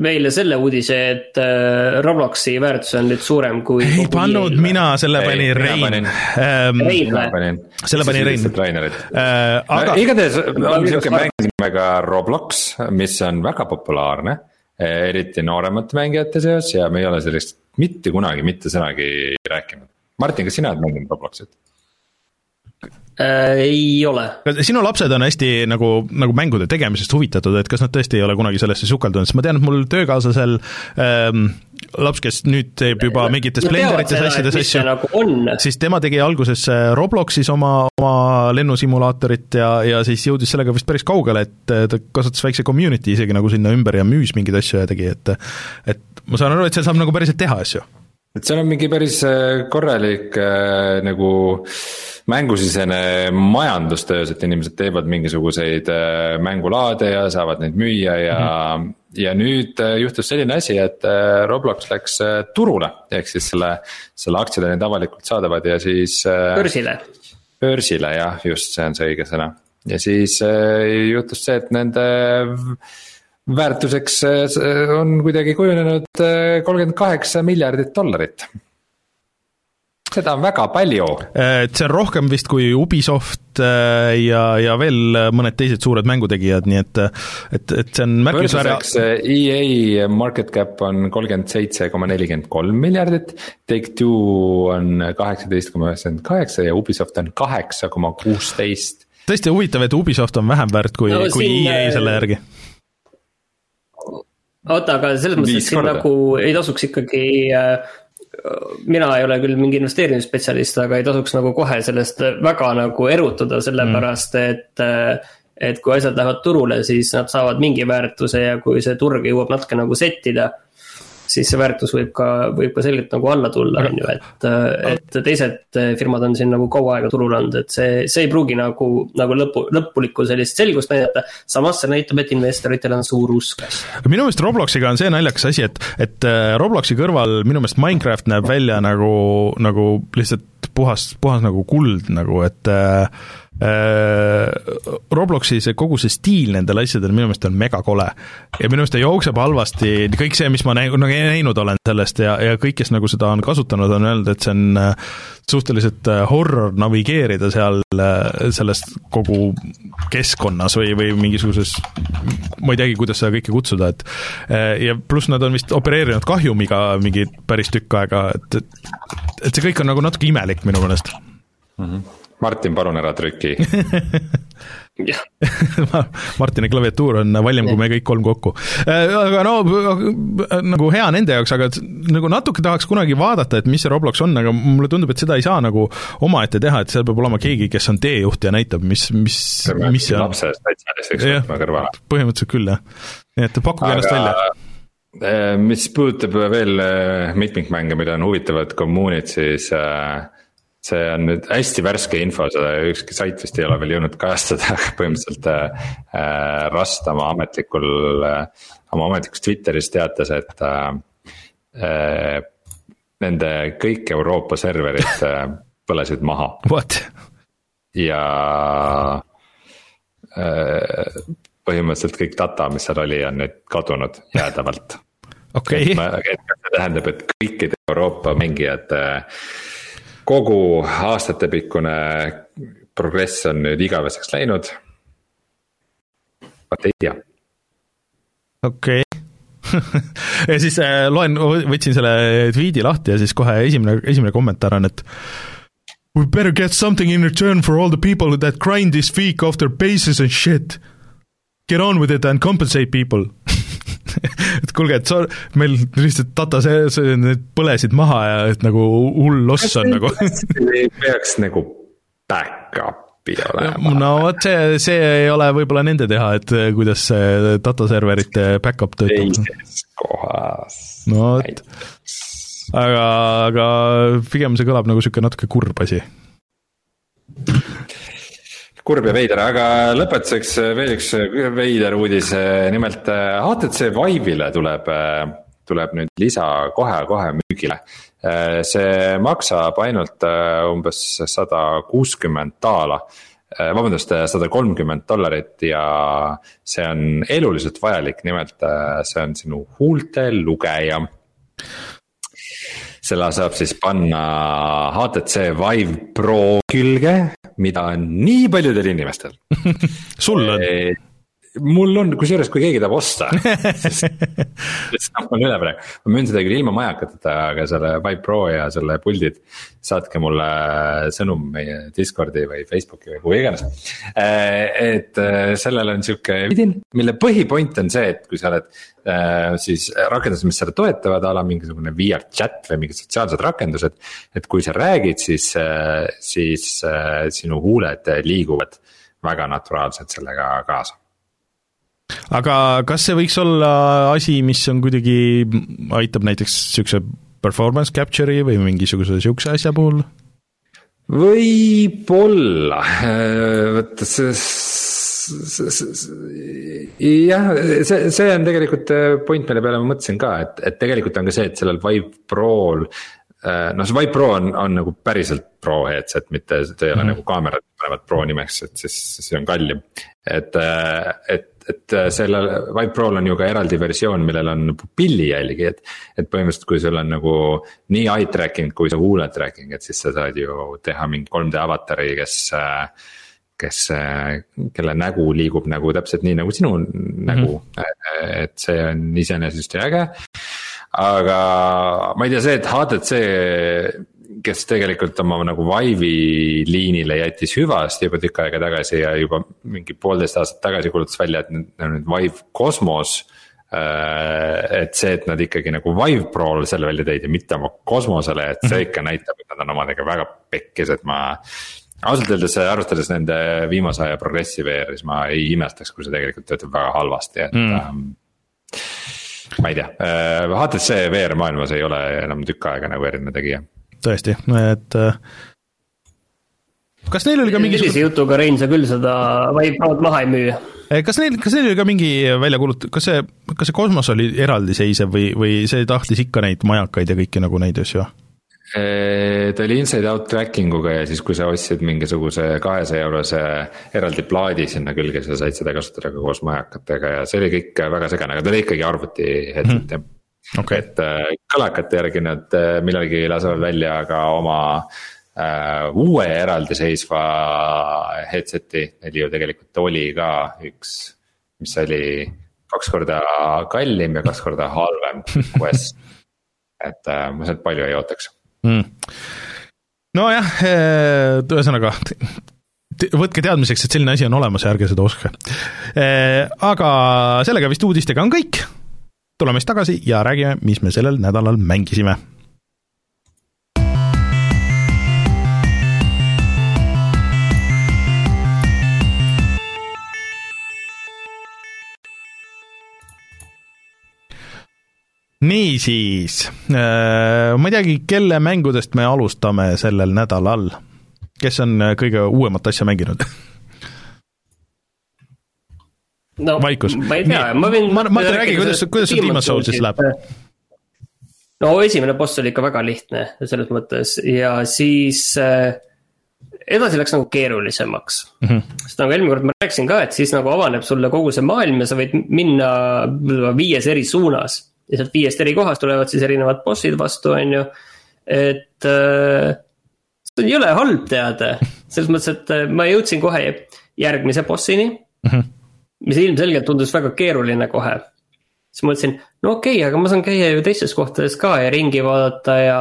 meile selle uudise, et äh, Robloksi väärtus on nüüd suurem kui. ei pannud eel. mina, selle pani Rein. Ähm, Rein või? selle pani Rein. Äh, aga. igatahes on sihuke mäng nimega Roblox, mis on väga populaarne, eriti nooremate mängijate seas ja me ei ole sellest mitte kunagi mitte sõnagi rääkinud. Martin, kas sina oled mänginud Robloxit? Äh,? ei ole. sinu lapsed on hästi nagu, nagu mängude tegemisest huvitatud, et kas nad tõesti ei ole kunagi sellesse sukeldunud, sest ma tean, et mul töökaaslasel ähm, laps, kes nüüd teeb juba mingites no, blenderites asjades asju, nagu siis tema tegi alguses äh, Robloxis oma, oma lennusimulaatorit ja, ja siis jõudis sellega vist päris kaugele, et äh, ta kasutas väikse community isegi nagu sinna ümber ja müüs mingeid asju ja tegi, et et ma saan aru, et seal saab nagu päriselt teha asju. et seal on mingi päris äh, korralik äh, nagu äh, mängusisene majandustöös, et inimesed teevad mingisuguseid äh, mängulaade ja saavad neid müüa ja mm, -hmm. ja nüüd äh, juhtus selline asi, et äh, Roblox läks turule, ehk siis selle, selle aktsiad olid avalikult saadavad ja siis. börsile. börsile jah, just, see on see õige sõna ja siis juhtus see, et nende väärtuseks on kuidagi kujunenud kolmkümmend kaheksa miljardit dollarit seda on väga palju. Äh, et see on rohkem vist kui Ubisoft äh, ja, ja veel mõned teised suured mängutegijad, nii et et, et see on märkimisväärne EA market cap on kolmkümmend seitse koma nelikümmend kolm miljardit, Take-Two on kaheksateist koma üheksakümmend kaheksa ja Ubisoft on kaheksa koma kuusteist. tõesti huvitav, et Ubisoft on vähem väärt kui no,, kui siin, EA selle järgi oota, aga selles mõttes, et siin nagu ei tasuks ikkagi äh, mina ei ole küll mingi investeerimisspetsialist, aga ei tasuks nagu kohe sellest väga nagu erutuda, sellepärast mm. et. et kui asjad lähevad turule, siis nad saavad mingi väärtuse ja kui see turg jõuab natuke nagu settida siis see väärtus võib ka, võib ka selgelt nagu alla tulla, on ju, et, et teised firmad on siin nagu kaua aega turul olnud, et see, see ei pruugi nagu, nagu lõpu, lõpulikku sellist selgust näidata. samas see näitab, et investoritel on suur usk asja. minu meelest Robloxiga on see naljakas asi, et, et äh, Robloxi kõrval minu meelest Minecraft näeb välja nagu, nagu lihtsalt puhas, puhas nagu kuld nagu, et Äh, Robloksi see kogu see stiil nendel asjadel minu meelest on megakole. ja minu meelest ta jookseb halvasti, kõik see, mis ma näinud, nagu näinud olen sellest ja, ja kõik, kes nagu seda on kasutanud, on öelnud, et see on äh, suhteliselt äh, horror navigeerida seal selles kogu keskkonnas või, või mingisuguses, ma ei teagi, kuidas seda kõike kutsuda, et ja pluss nad on vist opereerinud kahjumiga mingi päris tükk aega, et, et et see kõik on nagu natuke imelik minu meelest mm. -hmm Martin, palun ära trüki [LAUGHS] Martini klaviatuur on valjem kui me kõik kolm kokku. Äh, aga no nagu hea nende jaoks, aga nagu natuke tahaks kunagi vaadata, et mis see Roblox on, aga mulle tundub, et seda ei saa nagu omaette teha, et seal peab olema keegi, kes on teejuht ja näitab, mis, mis, mis see on. lapse spetsialistiks võtma kõrvale. põhimõtteliselt küll, jah. nii et pakkuge ennast välja äh, mis puudutab veel äh, mitmikmänge, mida on huvitavad kommuunid, siis äh, see on nüüd hästi värske info, seda ükski sait vist ei ole veel jõudnud kajastada, [LAUGHS] aga põhimõtteliselt äh, äh, Rust oma ametlikul äh,, oma ametlikus Twitteris teatas, et äh, äh, nende kõik Euroopa serverid äh, põlesid maha. What? ja äh, põhimõtteliselt kõik data, mis seal oli, on nüüd kadunud jäädavalt. [LAUGHS] okei. see tähendab, et kõikide Euroopa mängijate äh, kogu aastatepikkune progress on nüüd igaveseks läinud. vot ei tea. okei okay. [LAUGHS] ja siis äh, loen, võtsin selle tweet'i lahti ja siis kohe esimene, esimene kommentaar on, et We better get something in return for all the people that grind this week off their bases and shit. Get on with it and compensate people [LAUGHS] [LAUGHS] et kuulge, et sa, meil lihtsalt data, see, need põlesid maha ja et nagu hull loss on nagu [LAUGHS] peaks nagu back-up'i olema. no vot, see, see ei ole võib-olla nende teha, et kuidas see data serverite back-up töötab. teises kohas. no vot, aga, aga pigem see kõlab nagu niisugune natuke kurb asi kurb ja veider, aga lõpetuseks veel üks veider uudis, nimelt HTC Vive'ile tuleb, tuleb nüüd lisa kohe-kohe müügile. see maksab ainult umbes sada kuuskümmend daala vabandust, sada kolmkümmend dollarit ja see on eluliselt vajalik, nimelt see on sinu huulte lugeja selle saab siis panna HTC Vive Pro külge, mida on nii paljudel inimestel [LAUGHS] sul on? Mul on, kusjuures kui keegi tahab osta [LAUGHS] siis, siis noh, mul üle praegu, ma müün seda küll ilma majakateta, aga selle Vive Pro ja selle puldid. saatke mulle sõnum meie Discordi või Facebooki või kuhu iganes. Eh, et eh, sellel on sihuke vidin, mille põhipoint on see, et kui sa oled eh, siis rakendused, mis seda toetavad, a la mingisugune VR chat või mingid sotsiaalsed rakendused. et kui sa räägid, siis, siis sinu huuled liiguvad väga naturaalselt sellega kaasa aga kas see võiks olla asi, mis on kuidagi, aitab näiteks niisuguse performance capture'i või mingisuguse niisuguse asja puhul? võib-olla, vot see, jah, see, see on tegelikult point, mille peale ma mõtlesin ka, et, et tegelikult on ka see, et sellel Vive Pro'l noh, see Vive Pro on, on nagu päriselt pro headset, mitte see ei ole mm -hmm. nagu kaamerad panevad pro nimeks, et siis see on kallim. et, et et äh, sellel Vive Pro'l on ju ka eraldi versioon, millel on pupillijälgi, et. et põhimõtteliselt, kui sul on nagu nii eye tracking kui see huule tracking, et siis sa saad ju teha mingi 3D avatari, kes kes, kelle nägu liigub nagu täpselt nii nagu sinu mm -hmm. nägu, et see on iseenesest äge. aga ma ei tea, see, et HTC kes tegelikult oma nagu Vive'i liinile jättis hüvasti juba tükk aega tagasi ja juba mingi poolteist aastat tagasi kuulutas välja, et neil on nüüd Vive Cosmos äh, et see, et nad ikkagi nagu Vive Prol selle välja tõid ja mitte oma kosmosele, et see mhm. ikka näitab, et nad on omadega väga pekkis, et ma. ausalt öeldes arvestades nende viimase aja progressi VR-i, siis ma ei imestaks, kui see tegelikult töötab väga halvasti, et mm. ma ei tea, HTC äh, VR maailmas ei ole enam tükk aega nagu erinev tegija tõesti, et äh, kas neil oli ka mingi sellise jutuga, Rein, sa küll seda Vive Prod maha ei müü. Eh, kas neil, kas neil oli ka mingi välja kuulut-, kas see, kas see kosmos oli eraldiseisev või, või see tahtis ikka neid majakaid ja kõiki nagu neid asju? Eh, ta oli inside out tracking uga ja siis, kui sa ostsid mingisuguse kahesaja eurose eraldi plaadi sinna külge, sa said seda kasutada ka koos majakatega ja see oli kõik väga segane, aga ta oli ikkagi arvuti headset mm. -hmm okay.. et äh, kõlakate järgi nad äh, millalgi lasevad välja ka oma äh, uue eraldiseisva headset'i, neil ju tegelikult oli ka üks, mis oli kaks korda kallim ja kaks korda halvem Quest [LAUGHS] et äh, ma sealt palju ei ootaks. Mm.. nojah, äh, ühesõnaga võtke teadmiseks, et selline asi on olemas ja ärge seda ostke. Aga sellega vist uudistega on kõik tuleme siis tagasi ja räägime, mis me sellel nädalal mängisime niisiis, äh, ma ei teagi, kelle mängudest me alustame sellel nädalal. kes on kõige uuemat asja mänginud [LAUGHS] no, vaikus. ma ei tea, ma võin. ma, ma räägi, kuidas, kuidas sul Demon's Soulsis läheb? no esimene boss oli ikka väga lihtne selles mõttes ja siis äh, edasi läks nagu keerulisemaks mm. -hmm. sest nagu eelmine kord ma rääkisin ka, et siis nagu avaneb sulle kogu see maailm ja sa võid minna viies eri suunas. ja sealt viiest eri kohast tulevad siis erinevad bossid vastu, on ju, et äh, see on jõle halb teada, selles mõttes, et äh, ma jõudsin kohe järgmise bossini mm. -hmm mis ilmselgelt tundus väga keeruline kohe. siis mõtlesin, no okei okay,, aga ma saan käia ju teistes kohtades ka ja ringi vaadata ja,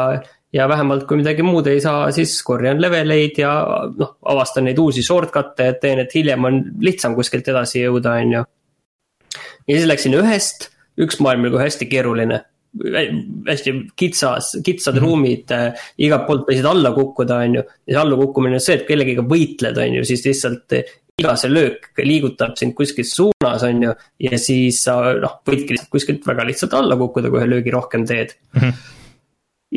ja vähemalt kui midagi muud ei saa, siis korjan leveleid ja noh, avastan neid uusi shortcut'e, et teen, et hiljem on lihtsam kuskilt edasi jõuda, on ju. ja siis läksin ühest, üks maailm oli kohe hästi keeruline hästi kitsas, kitsad mm -hmm. ruumid äh,, igalt poolt võisid alla kukkuda, on ju. ja see allakukkumine on see, et kellegiga võitled, on ju, siis lihtsalt iga see löök liigutab sind kuskil suunas, on ju. ja siis sa noh, võidki lihtsalt kuskilt väga lihtsalt alla kukkuda, kui ühe löögi rohkem teed mm. -hmm.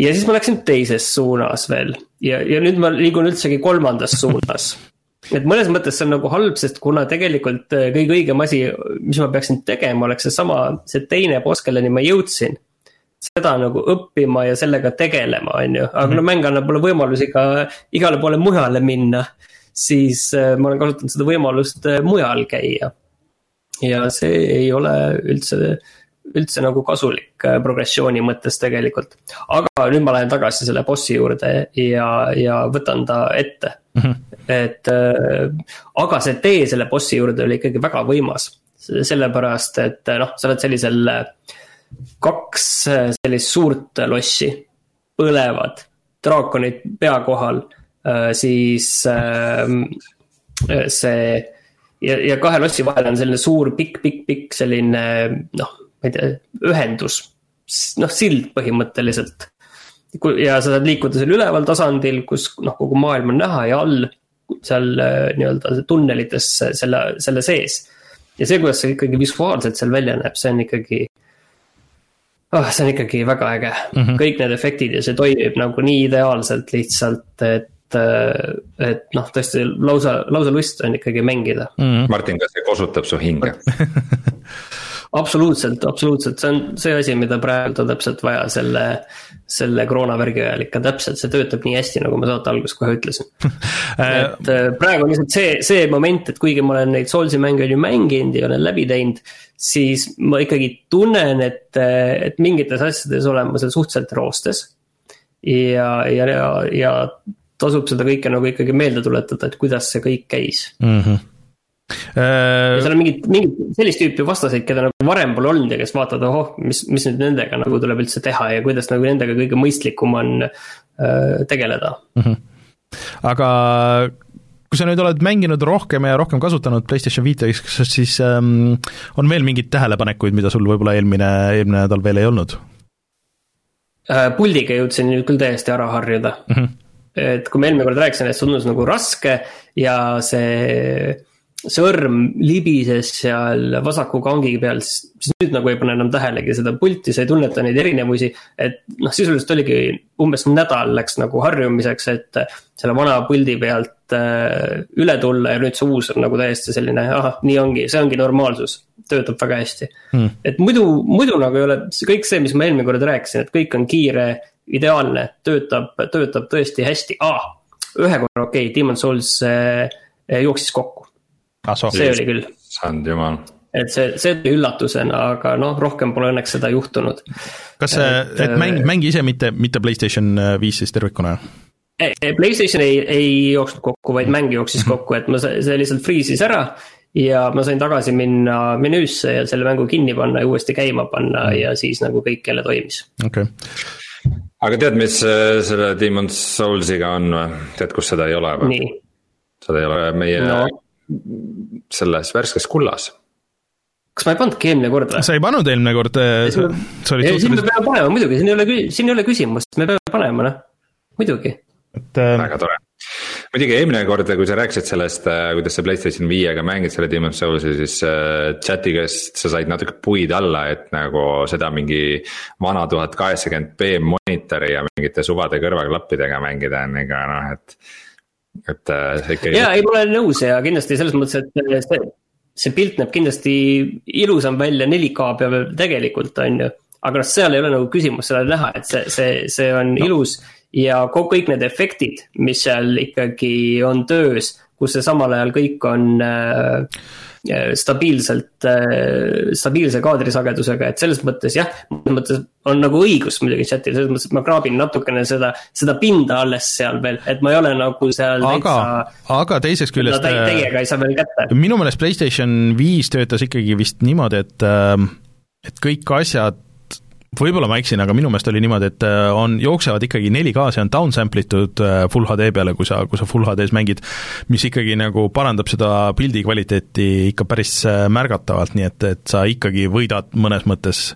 ja siis ma läksin teises suunas veel ja, ja nüüd ma liigun üldsegi kolmandas suunas [LAUGHS] et mõnes mõttes see on nagu halb, sest kuna tegelikult äh, kõige õigem asi, mis ma peaksin tegema, oleks seesama, see teine boss, kelleni ma jõudsin. seda nagu õppima ja sellega tegelema, on ju, aga mm -hmm. no mäng annab mulle võimalusi ka igale poole mujale minna siis ma olen kasutanud seda võimalust mujal käia. ja see ei ole üldse üldse nagu kasulik äh, progressiooni mõttes tegelikult. aga nüüd ma lähen tagasi selle bossi juurde ja, ja võtan ta ette mm. -hmm. et äh, aga see tee selle bossi juurde oli ikkagi väga võimas. sellepärast, et äh, noh, sa oled sellisel kaks sellist suurt lossi, põlevad, draakonid pea kohal, siis see ja, ja kahe lossi vahel on selline suur pikk, pikk, pikk selline noh, ma ei tea, ühendus, noh sild põhimõtteliselt. ja sa saad liikuda seal üleval tasandil, kus noh, kogu maailm on näha ja all seal äh, nii-öelda tunnelites selle, selle sees. ja see, kuidas see ikkagi visuaalselt seal välja näeb, see on ikkagi oh,. see on ikkagi väga äge mm, -hmm. kõik need efektid ja see toimib nagu nii ideaalselt lihtsalt, et äh, et noh, tõesti lausa, lausa lust on ikkagi mängida mm. -hmm. Martin, kas see kosutab su hinge [LAUGHS] absoluutselt, absoluutselt, see on see asi, mida praegu on täpselt vaja selle, selle koroonavärgi ajal ikka täpselt, see töötab nii hästi, nagu ma saate alguses kohe ütlesin [LAUGHS] et äh, praegu on lihtsalt see, see moment, et kuigi ma olen neid Soulsi mänge on ju mänginud ja olen läbi teinud. siis ma ikkagi tunnen, et, et mingites asjades olen ma seal suhteliselt roostes. ja, ja, ja, ja tasub seda kõike nagu ikkagi meelde tuletada, et kuidas see kõik käis mm. -hmm ja seal on mingid, mingid sellist tüüpi vastaseid, keda nagu varem pole olnud ja kes vaatavad, ohoh, mis, mis nüüd nendega nagu tuleb üldse teha ja kuidas nagu nendega kõige mõistlikum on äh, tegeleda mm. -hmm. aga kui sa nüüd oled mänginud rohkem ja rohkem kasutanud PlayStation viite, siis ähm, on veel mingeid tähelepanekuid, mida sul võib-olla eelmine, eelmine nädal veel ei olnud äh,? puldiga jõudsin nüüd küll täiesti ära harjuda mm. -hmm. Et kui ma eelmine kord rääkisin, et see tundus nagu raske ja see sõrm libises seal vasaku kangi peal, siis, siis nüüd nagu ei pane enam tähelegi seda pulti, sa ei tunneta neid erinevusi. et noh, sisuliselt oligi umbes nädal läks nagu harjumiseks, et selle vana puldi pealt äh, üle tulla ja nüüd see uus on nagu täiesti selline, ahah, nii ongi, see ongi normaalsus. töötab väga hästi hmm., et muidu, muidu nagu ei ole kõik see, mis ma eelmine kord rääkisin, et kõik on kiire, ideaalne, töötab, töötab tõesti hästi ah,, ühe korra okei okay,, Demon Souls äh, jooksis kokku ah,. see oli küll. issand jumal. et see, see tuli üllatusena, aga noh, rohkem pole õnneks seda juhtunud. kas see, et, et mäng, mängi ise, mitte, mitte PlayStation viis siis tervikuna? PlayStation ei, ei jooksnud kokku, vaid mäng jooksis kokku, et ma, see lihtsalt freeze'is ära ja ma sain tagasi minna menüüsse ja selle mängu kinni panna ja uuesti käima panna mm. ja siis nagu kõik jälle toimis. okei okay. Aga tead, mis äh, selle Demon's Souls'iga on või, tead, kus seda ei ole või? seda ei ole meie no selles värskes kullas. kas ma ei pannudki eelmine kord või? sa ei pannud eelmine kord, äh, sa olid suhteliselt. siin me peame panema muidugi, siin ei ole, siin ei ole küsimust, me peame panema noh, muidugi. et äh.... väga tore muidugi eelmine kord, kui sa rääkisid sellest, äh, kuidas sa Playstation viiega mängid selle Demon's Souls'i, siis äh, chat'i käest sa said natuke puid alla, et nagu seda mingi vana tuhat kaheksakümmend B monitori ja mingite suvade kõrvaklappidega mängida on ikka noh, et et äh, see ikka. ja ei, ma olen nõus ja kindlasti selles mõttes, et äh, see, see pilt näeb kindlasti ilusam välja 4K peal tegelikult, on ju. aga noh, seal ei ole nagu küsimus seda näha, et see, see, see on no. ilus ja kõik need efektid, mis seal ikkagi on töös, kus see samal ajal kõik on äh, Äh, stabiilselt, äh, stabiilse kaadrisagedusega, et selles mõttes jah, mõnes mõttes on nagu õigus muidugi chat'il, selles mõttes, et ma kraabin natukene seda, seda pinda alles seal veel, et ma ei ole nagu seal aga, aga teisest küljest äh, täiega ei saa veel kätte. minu meelest PlayStation viis töötas ikkagi vist niimoodi, et et kõik asjad võib-olla ma eksin, aga minu meelest oli niimoodi, et äh, on, jooksevad ikkagi 4K, see on downsample itud äh, full HD peale, kui sa, kui sa full HD-s mängid, mis ikkagi nagu parandab seda pildi kvaliteeti ikka päris äh, märgatavalt, nii et, et sa ikkagi võidad mõnes mõttes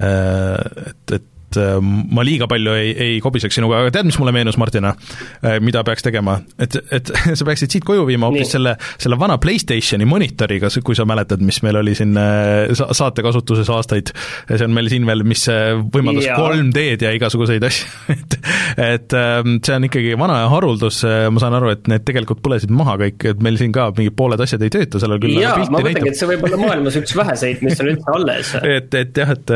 et, et et äh, ma liiga palju ei, ei kobiseks sinuga, aga tead, mis mulle meenus, Martina, äh, mida peaks tegema? et, et [LAUGHS] sa peaksid siit koju viima hoopis selle, selle vana PlayStationi monitoriga, kui sa mäletad, mis meil oli siin äh, saate kasutuses aastaid, see on meil siin veel, mis võimaldas 3D-d ja igasuguseid [LAUGHS] asju. Et et ähm, see on ikkagi vana haruldus, ma saan aru, et need tegelikult põlesid maha kõik, et meil siin ka mingid pooled asjad ei tööta sellel küll. jaa, ma mõtlengi, et see võib olla maailmas üks väheseid, mis on üldse alles. [LAUGHS] Et, et jah, et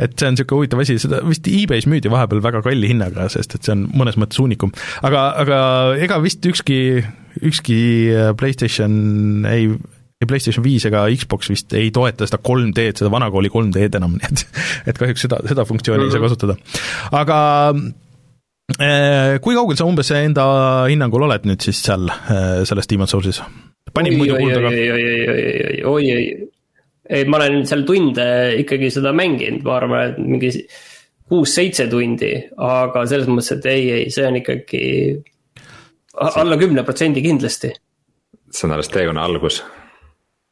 et see on niisugune huvitav asi, seda vist e-base müüdi vahepeal väga kalli hinnaga, sest et see on mõnes mõttes uunikum. aga, aga ega vist ükski ükski Playstation ei ei PlayStation viis ega Xbox vist ei toeta seda 3D-d, seda vanakooli 3D-d enam, [LAUGHS] nii et et kahjuks seda, seda funktsiooni ei saa kasutada. aga kui kaugel sa umbes enda hinnangul oled nüüd siis seal selles Demon's Soulsis? panin muidu kuulda ka. oi, oi, oi, oi, oi, oi, ei, ma olen seal tunde ikkagi seda mänginud, ma arvan, et mingi kuus-seitse tundi, aga selles mõttes, et ei, ei, see on ikkagi alla kümne protsendi kindlasti. see on alles teekonna algus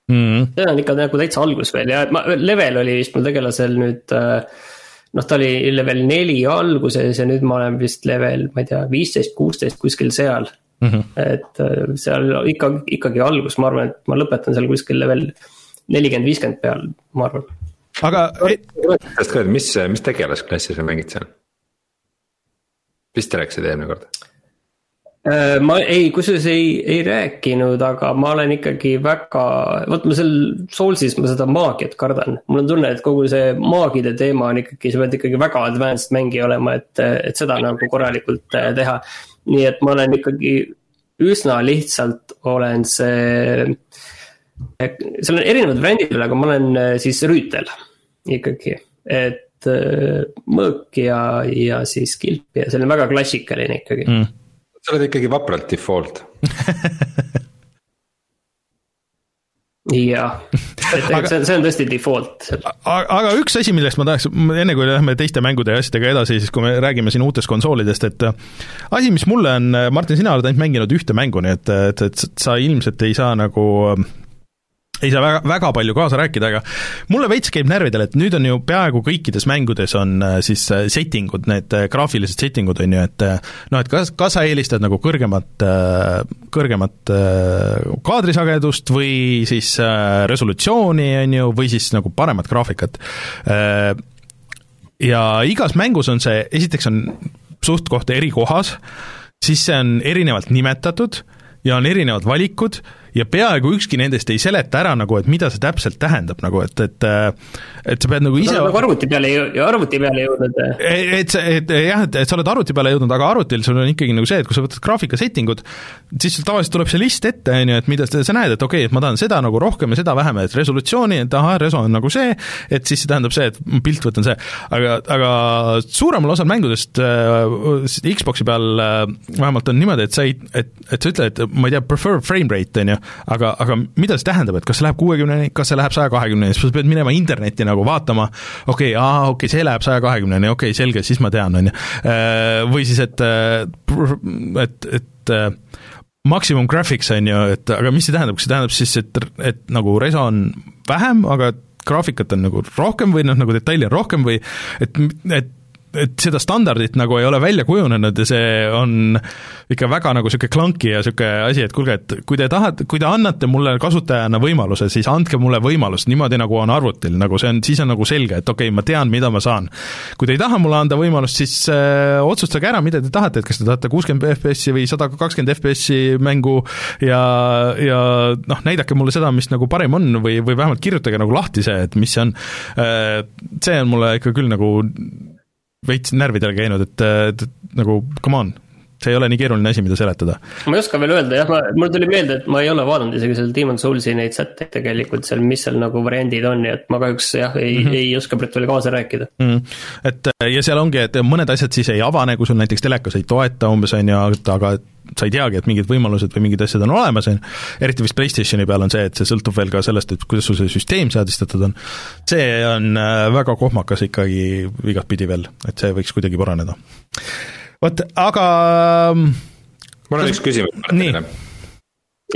mm. -hmm. see on ikka nagu täitsa algus veel ja ma, level oli vist mul tegelasel nüüd äh, noh, ta oli level neli alguses ja nüüd ma olen vist level, ma ei tea, viisteist, kuusteist kuskil seal mm. -hmm. et äh, seal ikka, ikkagi algus, ma arvan, et ma lõpetan seal kuskil level nelikümmend, viiskümmend peal, ma arvan aga. mis, mis tegelasklassi sa mängid seal? vist rääkisid eelmine kord? Äh, ma ei, kusjuures ei, ei rääkinud, aga ma olen ikkagi väga, vot ma seal Soulsis ma seda maagiat kardan. mul on tunne, et kogu see maagide teema on ikkagi, sa pead ikkagi väga advanced mängija olema, et, et seda nagu korralikult äh, teha. nii et ma olen ikkagi üsna lihtsalt olen see seal on erinevad veel, aga ma olen äh, siis rüütel ikkagi, et äh, mõõk ja, ja siis kilp ja see on väga klassikaline ikkagi. Mm.. sa oled ikkagi vapralt default. [LAUGHS] Jah, et aga, see on, see on tõesti default. aga üks asi, millest ma tahaks, enne kui lähme teiste mängude ja asjadega edasi, siis kui me räägime siin uutest konsoolidest, et äh, asi, mis mulle on, Martin, sina oled ainult mänginud ühte mängu, nii et, et, et sa ilmselt ei saa nagu ei saa väga, väga palju kaasa rääkida, aga mulle veits käib närvidele, et nüüd on ju peaaegu kõikides mängudes on äh, siis äh, setting ud, need äh, graafilised setting ud, on ju, et noh, et kas, kas sa eelistad nagu kõrgemat, kõrgemat kaadrisagedust või siis resolutsiooni, on ju, või siis nagu paremat graafikat. Ja igas mängus on see, esiteks on suht-koht eri kohas, siis see on erinevalt nimetatud ja on erinevad valikud ja peaaegu ükski nendest ei seleta ära nagu, et mida see täpselt tähendab nagu, et, et et sa pead nagu ise nagu arvuti peale ja arvuti peale jõudnud. et see, et jah, et, et sa oled arvuti peale jõudnud, aga arvutil sul on ikkagi nagu see, et kui sa võtad graafika setting ud, siis tavaliselt tuleb see list ette, on ju, et mida sa, sa näed, et okei okay,, et ma tahan seda nagu rohkem ja seda vähem, et resolutsiooni, et ahah, reso on nagu see, et siis see tähendab see, et pilt võtan see. aga, aga suuremal osal mängudest äh, Xbox'i peal äh, vähemalt on niimoodi, et sa ei, et, et sa ütled, ma ei tea, prefer frame rate, on ju, aga, aga mida see tähendab, et kas see läheb kuuekümneni, kas see läheb saja kahekümneni, siis sa pead minema internetti nagu vaatama, okei okay,, aa, okei okay,, see läheb saja kahekümneni, okei okay,, selge, siis ma tean, on ju. Äh, või siis, et, äh, et, et äh, maksimum graphics on ju, et aga mis see tähendab, kas see tähendab siis, et, et nagu reso on vähem, aga graafikat on nagu rohkem või noh, nagu detaili on rohkem või et, et et seda standardit nagu ei ole välja kujunenud ja see on ikka väga nagu niisugune clunky ja niisugune asi, et kuulge, et kui te tahate, kui te annate mulle kasutajana võimaluse, siis andke mulle võimalust niimoodi, nagu on arvutil, nagu see on, siis on nagu selge, et okei okay,, ma tean, mida ma saan. kui te ei taha mulle anda võimalust, siis äh, otsustage ära, mida te tahate, et kas te tahate kuuskümmend FPS-i või sada kakskümmend FPS-i mängu ja, ja noh, näidake mulle seda, mis nagu parim on või, või vähemalt kirjutage nagu lahti see, et mis see on äh,, see on mulle ikka küll nagu veits närvidele käinud, et, nagu come on, see ei ole nii keeruline asi, mida seletada. ma ei oska veel öelda jah, ma, mul tuli meelde, et ma ei ole vaadanud isegi seal Demon Soulsi neid sätteid tegelikult seal, mis seal nagu variandid on, nii et ma kahjuks jah, ei mm, -hmm. ei oska praegu veel kaasa rääkida mm. -hmm. et ja seal ongi, et mõned asjad siis ei avane, kui sul näiteks telekas ei toeta umbes, on ju, aga sa ei teagi, et mingid võimalused või mingid asjad on olemas, on ju, eriti vist PlayStationi peal on see, et see sõltub veel ka sellest, et kuidas sul see süsteem seadistatud on, see on äh, väga kohmakas ikkagi igatpidi veel, et see võiks kuidagi paraneda vot, aga ähm, mul on üks küsimus. nii.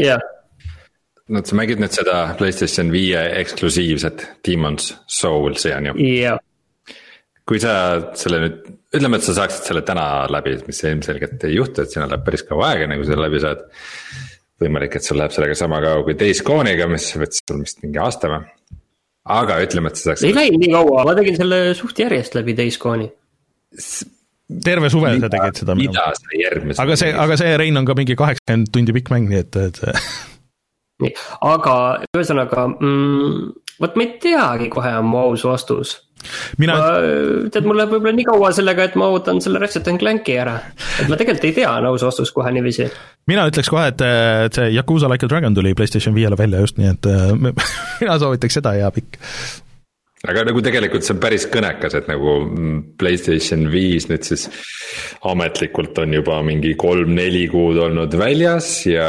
jah. no sa mängid nüüd seda PlayStation viie eksklusiivset Demon's Souls'i on ju? jah. kui sa selle nüüd, ütleme, et sa saaksid selle täna läbi, mis ilmselgelt ei juhtu, et sinna läheb päris kaua aega, enne kui sa läbi saad. võimalik, et sul läheb sellega sama kaua kui Days Gone'iga, mis võttis sul vist mingi aasta või? aga ütleme, et sa saaks. ei läinud nii kaua, ma tegin selle suht järjest läbi Days Gone'i terve suve sa tegid seda. mida sa järgmise. aga see, aga see Rein on ka mingi kaheksakümmend tundi pikk mäng, nii et, et [LAUGHS] nii, aga ühesõnaga mm,, vot ma ei teagi kohe on mu aus vastus. mina ma, tead, mul läheb võib-olla nii kaua sellega, et ma ootan selle Ratchet and Clanki ära. et ma tegelikult ei tea, on aus vastus kohe niiviisi. mina ütleks kohe, et, et see Yakuusa Like a Dragon tuli PlayStation viiele välja just, nii et [LAUGHS] mina soovitaks seda ja pikk aga nagu tegelikult see on päris kõnekas, et nagu Playstation viis nüüd siis ametlikult on juba mingi kolm-neli kuud olnud väljas ja,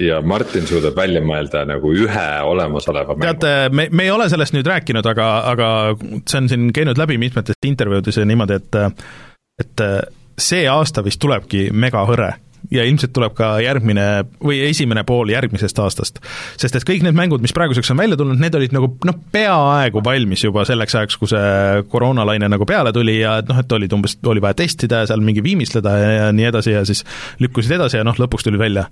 ja Martin suudab välja mõelda nagu ühe olemasoleva mängu. tead, me, me ei ole sellest nüüd rääkinud, aga, aga see on siin käinud läbi mitmetes intervjuudes ja niimoodi, et et see aasta vist tulebki megahõre ja ilmselt tuleb ka järgmine või esimene pool järgmisest aastast. sest et kõik need mängud, mis praeguseks on välja tulnud, need olid nagu noh, peaaegu valmis juba selleks ajaks, kui see koroonalaine nagu peale tuli ja et noh, et olid umbes, oli vaja testida ja seal mingi viimistleda ja, ja nii edasi ja siis lükkusid edasi ja noh, lõpuks tuli välja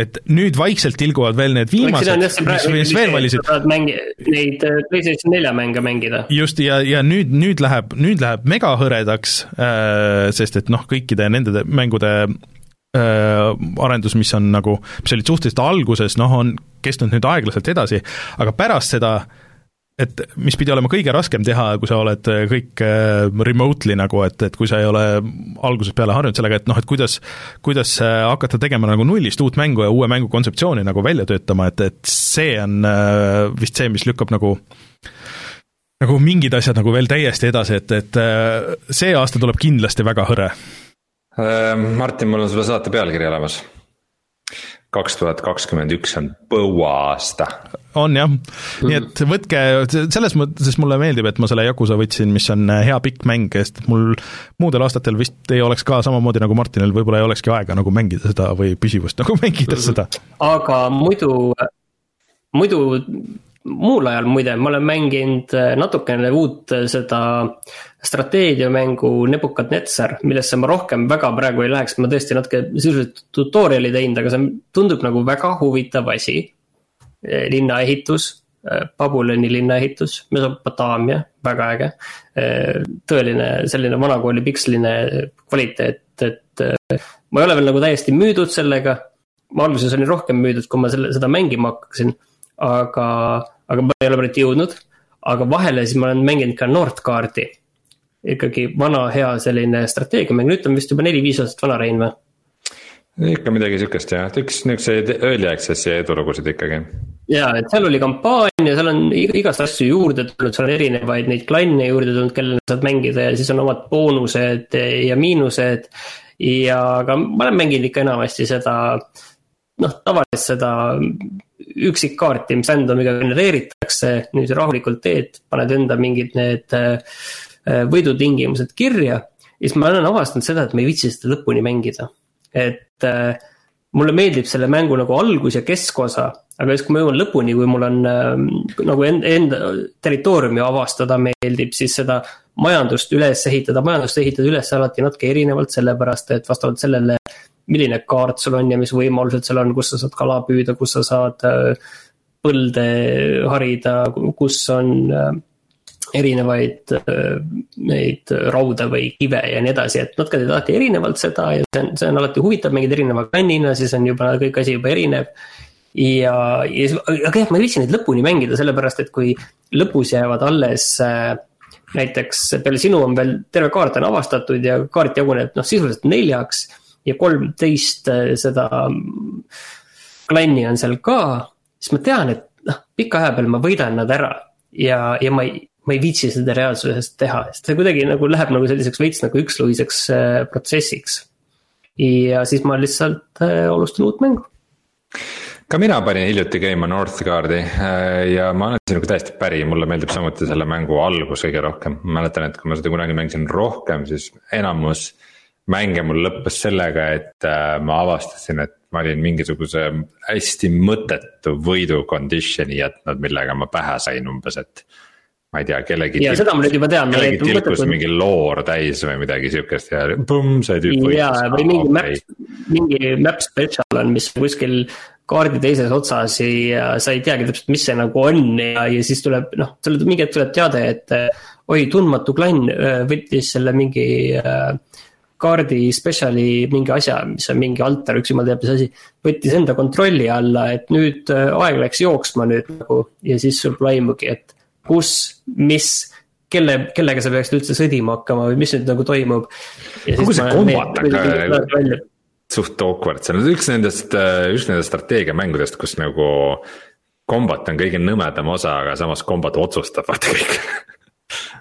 et nüüd vaikselt tilguvad veel need viimased, mis, mis veel valisid. mängi-, neid äh, PlayStation nelja mänge mängida. just, ja, ja nüüd, nüüd läheb, nüüd läheb megahõredaks äh,, sest et noh, kõikide nende mängude arendus, mis on nagu, mis olid suhteliselt alguses, noh, on kestnud nüüd aeglaselt edasi, aga pärast seda et mis pidi olema kõige raskem teha, kui sa oled kõik äh, remotely nagu, et, et kui sa ei ole algusest peale harjunud sellega, et noh, et kuidas, kuidas äh, hakata tegema nagu nullist uut mängu ja uue mängu kontseptsiooni nagu välja töötama, et, et see on vist see, mis lükkab nagu nagu mingid asjad nagu veel täiesti edasi, et, et see aasta tuleb kindlasti väga hõre Martin, mul on sulle saate pealkiri olemas. kaks tuhat kakskümmend üks on põuaasta. on jah, nii et võtke, selles mõttes mulle meeldib, et ma selle Yakuza võtsin, mis on hea pikk mäng, sest mul muudel aastatel vist ei oleks ka samamoodi nagu Martinil, võib-olla ei olekski aega nagu mängida seda või püsivust nagu mängida seda. aga muidu, muidu muul ajal muide, ma olen mänginud äh, natukene uut äh, seda strateegiamängu Nebuchadnezzar, millesse ma rohkem väga praegu ei läheks, ma tõesti natuke sisuliselt tutorial'i teinud, aga see tundub nagu väga huvitav asi. Äh, linnaehitus, Babyloni linnaehitus, Mesopotaamia, väga äge. tõeline selline vanakooli piksline kvaliteet, et ma ei ole veel nagu täiesti müüdud sellega. ma alguses olin rohkem müüdud, kui ma selle, seda mängima hakkasin aga, aga ma ei ole pärit jõudnud. aga vahele siis ma olen mänginud ka Nordkaardi. ikkagi vana hea selline strateegiamäng, nüüd on vist juba neli-viis aastat vana Rein või? ikka midagi sihukest jah, üks niisuguseid early access'i edulugusid ikkagi. ja, et seal oli kampaania, seal on igast asju juurde tulnud, seal on erinevaid neid klanne juurde tulnud, kellele saad mängida ja siis on omad boonused ja miinused. ja, aga ma olen mänginud ikka enamasti seda noh, tavaliselt seda üksikkaarti, mis random'iga genereeritakse, nüüd rahulikult teed, paned enda mingid need äh, võidutingimused kirja. ja siis ma olen avastanud seda, et ma ei viitsi seda lõpuni mängida. et äh, mulle meeldib selle mängu nagu algus ja keskosa, aga siis, kui ma jõuan lõpuni, kui mul on äh, nagu enda, enda territooriumi avastada meeldib, siis seda majandust üles ehitada, majandust ehitada üles alati natuke erinevalt, sellepärast et vastavalt sellele milline kaart sul on ja mis võimalused seal on, kus sa saad kala püüda, kus sa saad äh, põlde harida, kus on äh, erinevaid äh, neid raude või kive ja nii edasi, et nad teevad alati erinevalt seda ja see on, see on alati huvitav, mängid erineva klannina, siis on juba kõik asi juba erinev. ja, ja aga jah, ma ei viitsi neid lõpuni mängida, sellepärast et kui lõpus jäävad alles näiteks peale sinu on veel terve kaart on avastatud ja kaart jaguneb noh, sisuliselt neljaks ja kolmteist äh, seda mm, klanni on seal ka, siis ma tean, et noh, pika aja peal ma võidan nad ära ja, ja ma ei, ma ei viitsi seda reaalsuses teha, sest see kuidagi nagu läheb nagu selliseks veits nagu üksluiseks äh, protsessiks. ja siis ma lihtsalt äh, alustan uut mängu ka mina panin hiljuti käima Northgardi ja ma olen sinuga täiesti päri, mulle meeldib samuti selle mängu algus kõige rohkem. ma mäletan, et kui ma seda kunagi mängisin rohkem, siis enamus mänge mul lõppes sellega, et äh, ma avastasin, et ma olin mingisuguse hästi mõttetu võidu condition'i jätnud, millega ma pähe sain umbes, et. ma ei tea, kellegi. ja seda ma nüüd juba tean. kellegi tilkus mingi loor täis või midagi sihukest ja põmm, see tüüp võitis. ja, või mingi map, mingi map special on, mis kuskil kaardi teises otsas ja sa ei teagi täpselt, mis see nagu on ja, ja siis tuleb noh, sulle mingi hetk tuleb teade, et oi, tundmatu klann äh, võttis selle mingi äh, kaardi spetsiali mingi asja, mis on mingi altar, üks jumal teab mis asi. võttis enda kontrolli alla, et nüüd äh, aeg läks jooksma nüüd nagu ja siis sul tuleb aimugi, et kus, mis, kelle, kellega sa peaksid üldse sõdima hakkama või mis nüüd nagu toimub. kogu see kombat on ka suht awkward, see on üks nendest, üks nendest strateegiamängudest, kus nagu. kombat on kõige nõmedam osa, aga samas kombat otsustab vaata kõik [LAUGHS]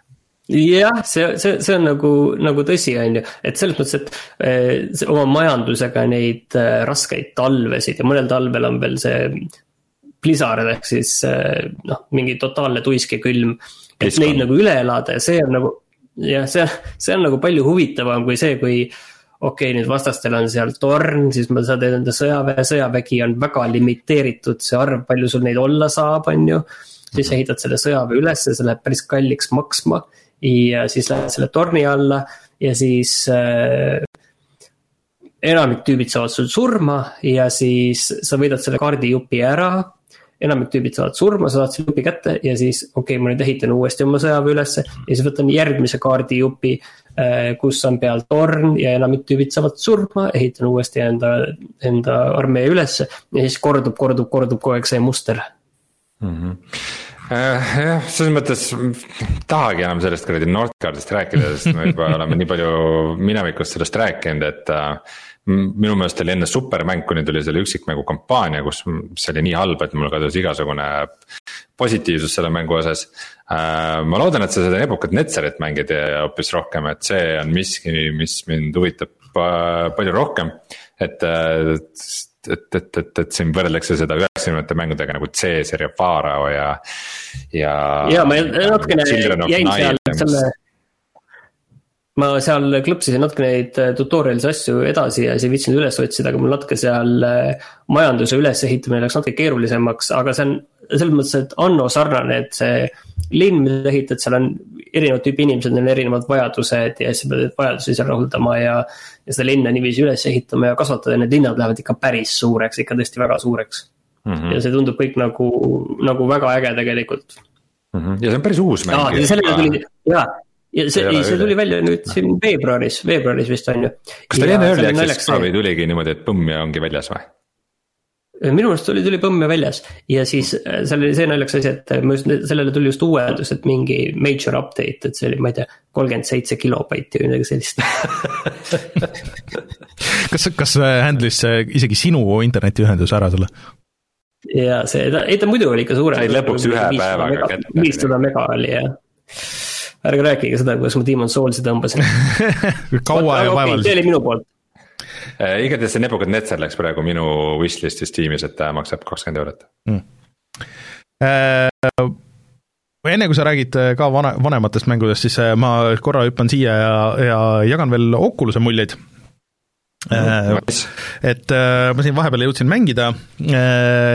jah, see, see, see on nagu, nagu tõsi, on ju, et selles mõttes, et eh, oma majandusega neid eh, raskeid talvesid ja mõnel talvel on veel see blizzard ehk siis eh, noh, mingi totaalne tuisk ja külm. et Piskon. neid nagu üle elada ja see on nagu, jah, see, see on nagu palju huvitavam kui see, kui okei okay,, nüüd vastastel on seal torn, siis ma saan enda sõjaväe, sõjavägi on väga limiteeritud, see arv, palju sul neid olla saab, on ju. siis ehitad selle sõjaväe ülesse, see läheb päris kalliks maksma ja siis lähed selle torni alla ja siis äh, enamik tüübid saavad sul surma ja siis sa võidad selle kaardijupi ära enamik tüübid saavad surma, sa saad selle jupi kätte ja siis okei okay,, ma nüüd ehitan uuesti oma sõjaväe ülesse ja siis võtan järgmise kaardijupi. Äh, kus on peal torn ja enamik tüübid saavad surma, ehitan uuesti enda, enda armee ülesse ja siis kordub, kordub, kordub kogu aeg see muster mm. -hmm jah, selles mõttes tahagi enam sellest kuradi Northguardist rääkida, sest me juba [LAUGHS] oleme nii palju minevikust sellest rääkinud, et äh, minu meelest oli enne supermäng, kuni tuli selle üksikmängu kampaania, kus see oli nii halb, et mul kadus igasugune positiivsus selle mängu osas. Äh, ma loodan, et sa seda ebukat Netsarit mängid hoopis rohkem, et see on miski, mis mind huvitab palju rohkem. et, et, et, et, et, et siin võrreldakse seda üheksakümnendate mängudega nagu Caesar ja Pharao ja, ja. ja ma natukene jäin seal selle ma seal klõpsisin natuke neid äh, tutorial'is asju edasi ja siis ei viitsinud üles otsida, aga mul natuke seal äh, majanduse ülesehitamine läks natuke keerulisemaks, aga see on selles mõttes, et Anno sarnane, et see linn, mida sa ehitad, seal on erinevat tüüpi inimesed, neil on erinevad vajadused ja siis sa pead neid vajadusi seal rahuldama ja. ja seda linna niiviisi üles ehitama ja kasvatada ja need linnad lähevad ikka päris suureks, ikka tõesti väga suureks mm. -hmm. ja see tundub kõik nagu, nagu väga äge tegelikult mm. -hmm. ja see on päris uus mäng. sellele tuli, jaa ja see, ei, see tuli välja nüüd siin veebruaris, veebruaris vist on ju. kas ta oli enne Early Access'is ka või tuligi niimoodi, et põmm ja ongi väljas või? minu meelest tuli, tuli põmm ja väljas ja siis äh, seal oli see naljakas asi, et ma just, sellele tuli just uuendus, et mingi major update, et see oli, ma ei tea, kolmkümmend seitse kilobaiti või midagi sellist [LAUGHS] kas, kas handle'is isegi sinu internetiühenduse ära sulle? ja see, ei ta muidu oli ikka suurem. sai lõpuks ühe päevaga kätte. viissada mega oli jah ärge rääkige seda, kuidas ma Demon Souls'i tõmbasin [LAUGHS] kaua ja vaevaliselt. see oli minu poolt äh,. igatahes see Nebuchadnezzar läks praegu minu wishlist'is tiimis, et ta maksab kakskümmend eurot mm.. Äh, enne kui sa räägid äh, ka vana, vanematest mängudest, siis äh, ma korra hüppan siia ja, ja jagan veel Oculus'e muljeid mm,. Et ma siin vahepeal jõudsin mängida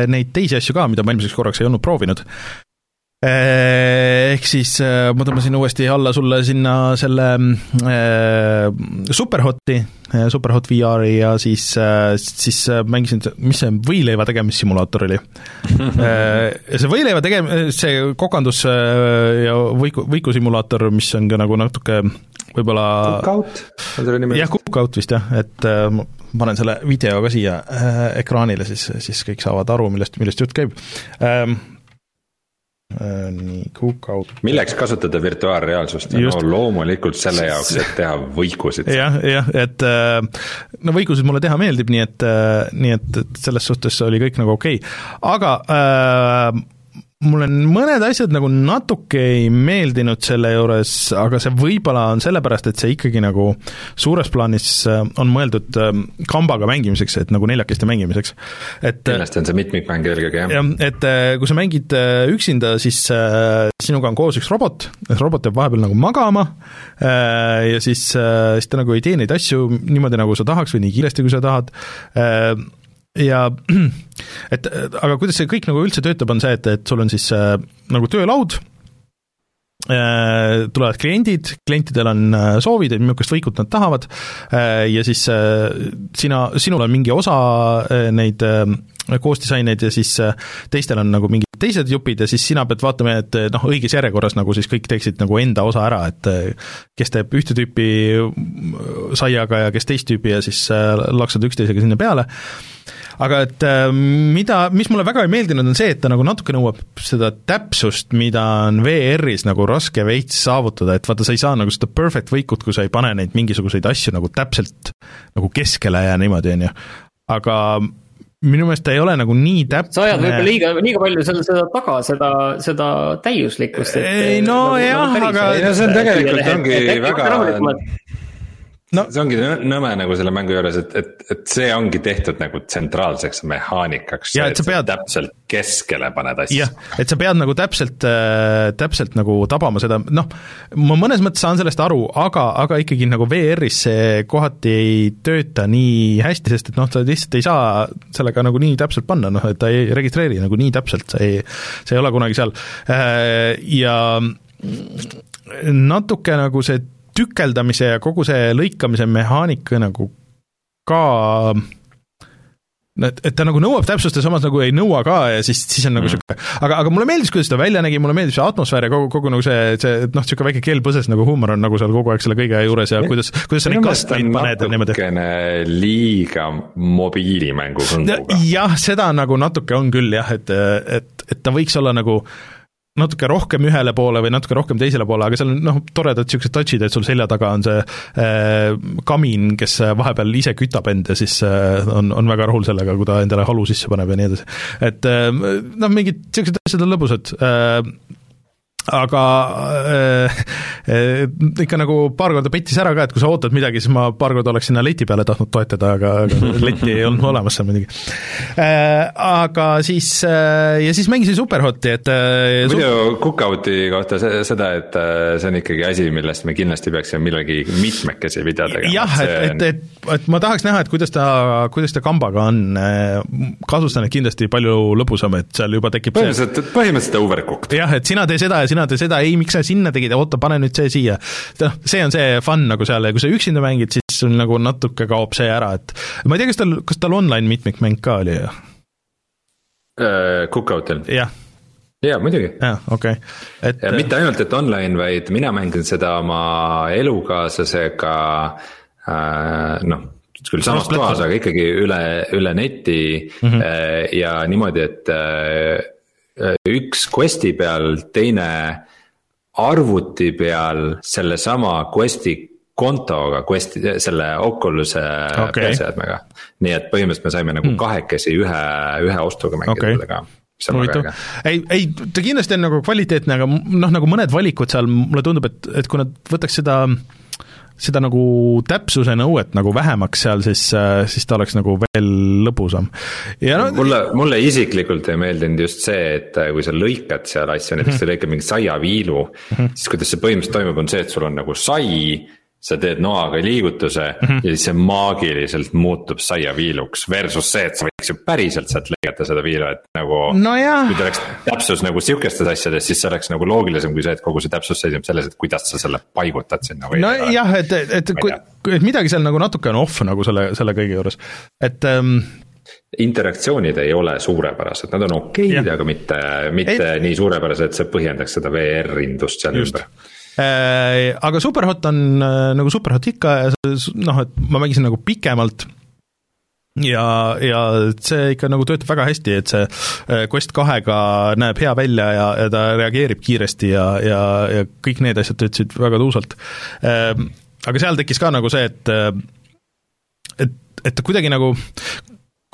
neid teisi asju ka, mida ma eelmiseks korraks ei olnud proovinud. Ehk siis äh, ma tõmbasin uuesti alla sulle sinna selle äh, Superhoti, äh, Superhot VR-i ja siis, siis mängisin, mis see võileiva tegemissimulaator oli? [LAUGHS] See võileiva tegem-, see kokandus ja võiku, võikusimulaator, mis on ka nagu natuke võib-olla Cookout? On selle nimi? jah, Cookout vist jah, et ma panen selle video ka siia ekraanile, siis, siis kõik saavad aru, millest, millest jutt käib. Äh, nii, Cookout. milleks kasutada virtuaalreaalsust? no loomulikult selle jaoks, et teha võikusid. jah, jah, et äh, no võikusid mulle teha meeldib, nii et, äh, nii et, et selles suhtes oli kõik nagu okei okay., aga äh, mulle mõned asjad nagu natuke ei meeldinud selle juures, aga see võib-olla on sellepärast, et see ikkagi nagu suures plaanis äh, on mõeldud äh, kambaga mängimiseks, et nagu neljakesti mängimiseks, et äh, kindlasti on see mitmikmäng eelkõige, jah. jah, et kui sa mängid üksinda, siis sinuga on koos üks robot, robot jääb vahepeal nagu magama ja siis, siis ta nagu ei tee neid asju niimoodi, nagu sa tahaks või nii kiiresti, kui sa tahad, ja [CLEARS THROAT] et aga kuidas see kõik nagu üldse töötab, on see, et, et sul on siis äh, nagu töölaud äh,, tulevad kliendid, klientidel on äh, soovid, et millist võikut nad tahavad äh, ja siis äh, sina, sinul on mingi osa äh, neid äh, koostisaineid ja siis äh, teistel on nagu mingid teised jupid ja siis sina pead vaatama, et noh, õiges järjekorras nagu siis kõik teeksid nagu enda osa ära, et äh, kes teeb ühte tüüpi saiaga ja kes teist tüüpi ja siis äh, laksad üksteisega sinna peale aga et äh, mida, mis mulle väga ei meeldinud, on see, et ta nagu natuke nõuab seda täpsust, mida on VR-is nagu raske veits saavutada, et vaata, sa ei saa nagu seda perfect võikut, kui sa ei pane neid mingisuguseid asju nagu täpselt nagu keskele ja niimoodi, on ju. aga minu meelest ta ei ole nagu nii täpne. sa ajad võib-olla liiga, liiga palju selle, seda taga, seda, seda täiuslikkust. ei no nagu, jah, aga. ei no see on tegelikult ongi väga no see ongi nõme nagu selle mängu juures, et, et, et see ongi tehtud nagu tsentraalseks mehaanikaks. ja et sa pead. täpselt keskele paned asja. jah, et sa pead nagu täpselt äh,, täpselt nagu tabama seda, noh, ma mõnes mõttes saan sellest aru, aga, aga ikkagi nagu VR-is see kohati ei tööta nii hästi, sest et noh, sa lihtsalt ei saa sellega nagu nii täpselt panna, noh, et ta ei registreeri nagu nii täpselt, sa ei, see ei ole kunagi seal äh, ja natuke nagu see tükeldamise ja kogu see lõikamise mehaanika nagu ka et, et ta nagu nõuab täpsust ja samas nagu ei nõua ka ja siis, siis on nagu niisugune mm., aga, aga mulle meeldis, kuidas ta välja nägi, mulle meeldib see atmosfäär ja kogu, kogu nagu see, see noh, niisugune väike keelpõses nagu huumor on nagu seal kogu aeg selle kõige juures ja kuidas, kuidas sa neid kastmeid paned ja niimoodi. natukene liiga mobiilimängu kõnguga. jah, seda nagu natuke on küll jah, et, et, et ta võiks olla nagu natuke rohkem ühele poole või natuke rohkem teisele poole, aga seal on noh, toredad niisugused touch'id, et sul selja taga on see äh, kamin, kes vahepeal ise kütab end ja siis äh, on, on väga rahul sellega, kui ta endale halu sisse paneb ja nii edasi. et äh, noh, mingid niisugused asjad on lõbusad äh,, aga äh, äh, ikka nagu paar korda pettis ära ka, et kui sa ootad midagi, siis ma paar korda oleks sinna leti peale tahtnud toetada, aga, aga [LAUGHS] letti ei olnud olemas seal muidugi äh,. Aga siis äh, ja siis mängisin Superhoti, et äh, muidu Cookouti kohta seda, et äh, see on ikkagi asi, millest me kindlasti peaksime millalgi mitmekesi video tegema. jah, et, et, et, et ma tahaks näha, et kuidas ta, kuidas ta kambaga on, äh, kahtlustan, et kindlasti palju lõbusam, et seal juba tekib põhimõtteliselt, põhimõtteliselt overcooked. jah, et sina tee seda ja sina tee seda, ei, miks sa sinna tegid, oota, pane nüüd see siia. noh, see on see fun nagu seal ja kui sa üksinda mängid, siis sul nagu natuke kaob see ära, et ma ei tea, kas tal, kas tal online mitmikmäng ka oli ju uh,? Cookoutil? jah jaa, muidugi. jah, okei okay., et. mitte ainult, et online, vaid mina mängin seda oma elukaaslasega äh, noh, küll samas toas, aga ikkagi üle, üle neti mm -hmm. ja niimoodi, et äh, Äh, üks quest'i peal, teine arvuti peal sellesama quest'i kontoga, quest'i, selle Oculus'e okay. PC-seadmega. nii et põhimõtteliselt me saime nagu hmm. kahekesi ühe, ühe ostuga mängida okay. sellega huvitav, ei, ei ta kindlasti on nagu kvaliteetne, aga noh, nagu mõned valikud seal, mulle tundub, et, et kui nad võtaks seda äh, seda nagu täpsuse nõuet nagu vähemaks seal, siis, äh, siis ta oleks nagu veel lõbusam. ja no mulle, mulle isiklikult ei meeldinud just see, et äh, kui sa lõikad seal asju, näiteks sa lõikad mingi saiaviilu mm, -hmm. siis kuidas see põhimõtteliselt toimub, on see, et sul on nagu sai sa teed noaga liigutuse mm -hmm. ja siis see maagiliselt muutub saiaviiluks versus see, et sa võiks ju päriselt sealt lõigata seda viilu, et nagu no. kui ta oleks täpsus nagu sihukestes asjades, siis see oleks nagu loogilisem kui see, et kogu see täpsus seisneb selles, et kuidas sa selle paigutad sinna või. nojah, et, et, et kui, et midagi seal nagu natuke on off nagu selle, selle kõige juures, et ähm, interaktsioonid ei ole suurepärased, nad on okeid, aga mitte, mitte ei. nii suurepärased, et see põhjendaks seda VR-indust seal Just. ümber aga Superhot on äh, nagu Superhot ikka noh, et ma mängisin nagu pikemalt ja, ja see ikka nagu töötab väga hästi, et see äh, Quest kahega näeb hea välja ja, ja ta reageerib kiiresti ja, ja, ja kõik need asjad töötasid väga tuusalt. Aga seal tekkis ka nagu see, et et, et ta kuidagi nagu,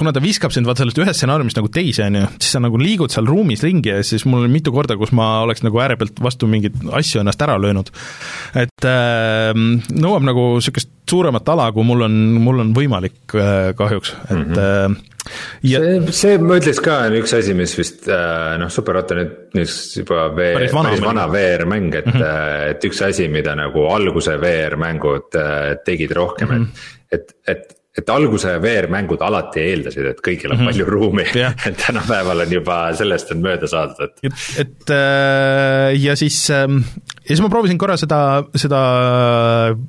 kuna ta viskab sind vaata sellest ühest stsenaariumist nagu teise, on ju, siis sa nagu liigud seal ruumis ringi ja siis mul oli mitu korda, kus ma oleks nagu ääre pealt vastu mingeid asju ennast ära löönud. et äh, nõuab nagu niisugust suuremat ala, kui mul on, mul on võimalik äh, kahjuks, et mm -hmm. ja see, see ma ütleks ka, on üks asi, mis vist äh, noh, Superhot on nüüd, nüüd juba VR, päris vana, päris vana VR-mäng, et mm, -hmm. et üks asi, mida nagu alguse VR-mängud tegid rohkem mm, -hmm. et, et, et et alguse VR-mängud alati eeldasid, et kõigil on mm -hmm. palju ruumi yeah. [LAUGHS] tänapäeval on juba sellest on mööda saadud, et. et äh, ja siis ähm, ja siis ma proovisin korra seda, seda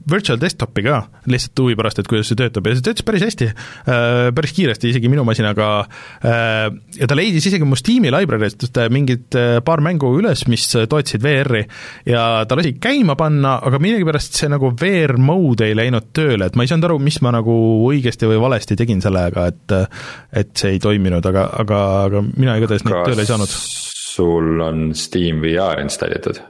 virtual desktopi ka, lihtsalt huvi pärast, et kuidas see töötab ja see töötas päris hästi, äh, päris kiiresti isegi minu masinaga äh, ja ta leidis isegi mu Steam'i library'st mingid äh, paar mängu üles, mis toetasid VR-i ja ta lasi käima panna, aga millegipärast see nagu VR mode ei läinud tööle, et ma ei saanud aru, mis ma nagu õigesti või valesti tegin sellega, et et see ei toiminud, aga, aga, aga mina igatahes neid tööle ei saanud. sul on Steam VR installitud?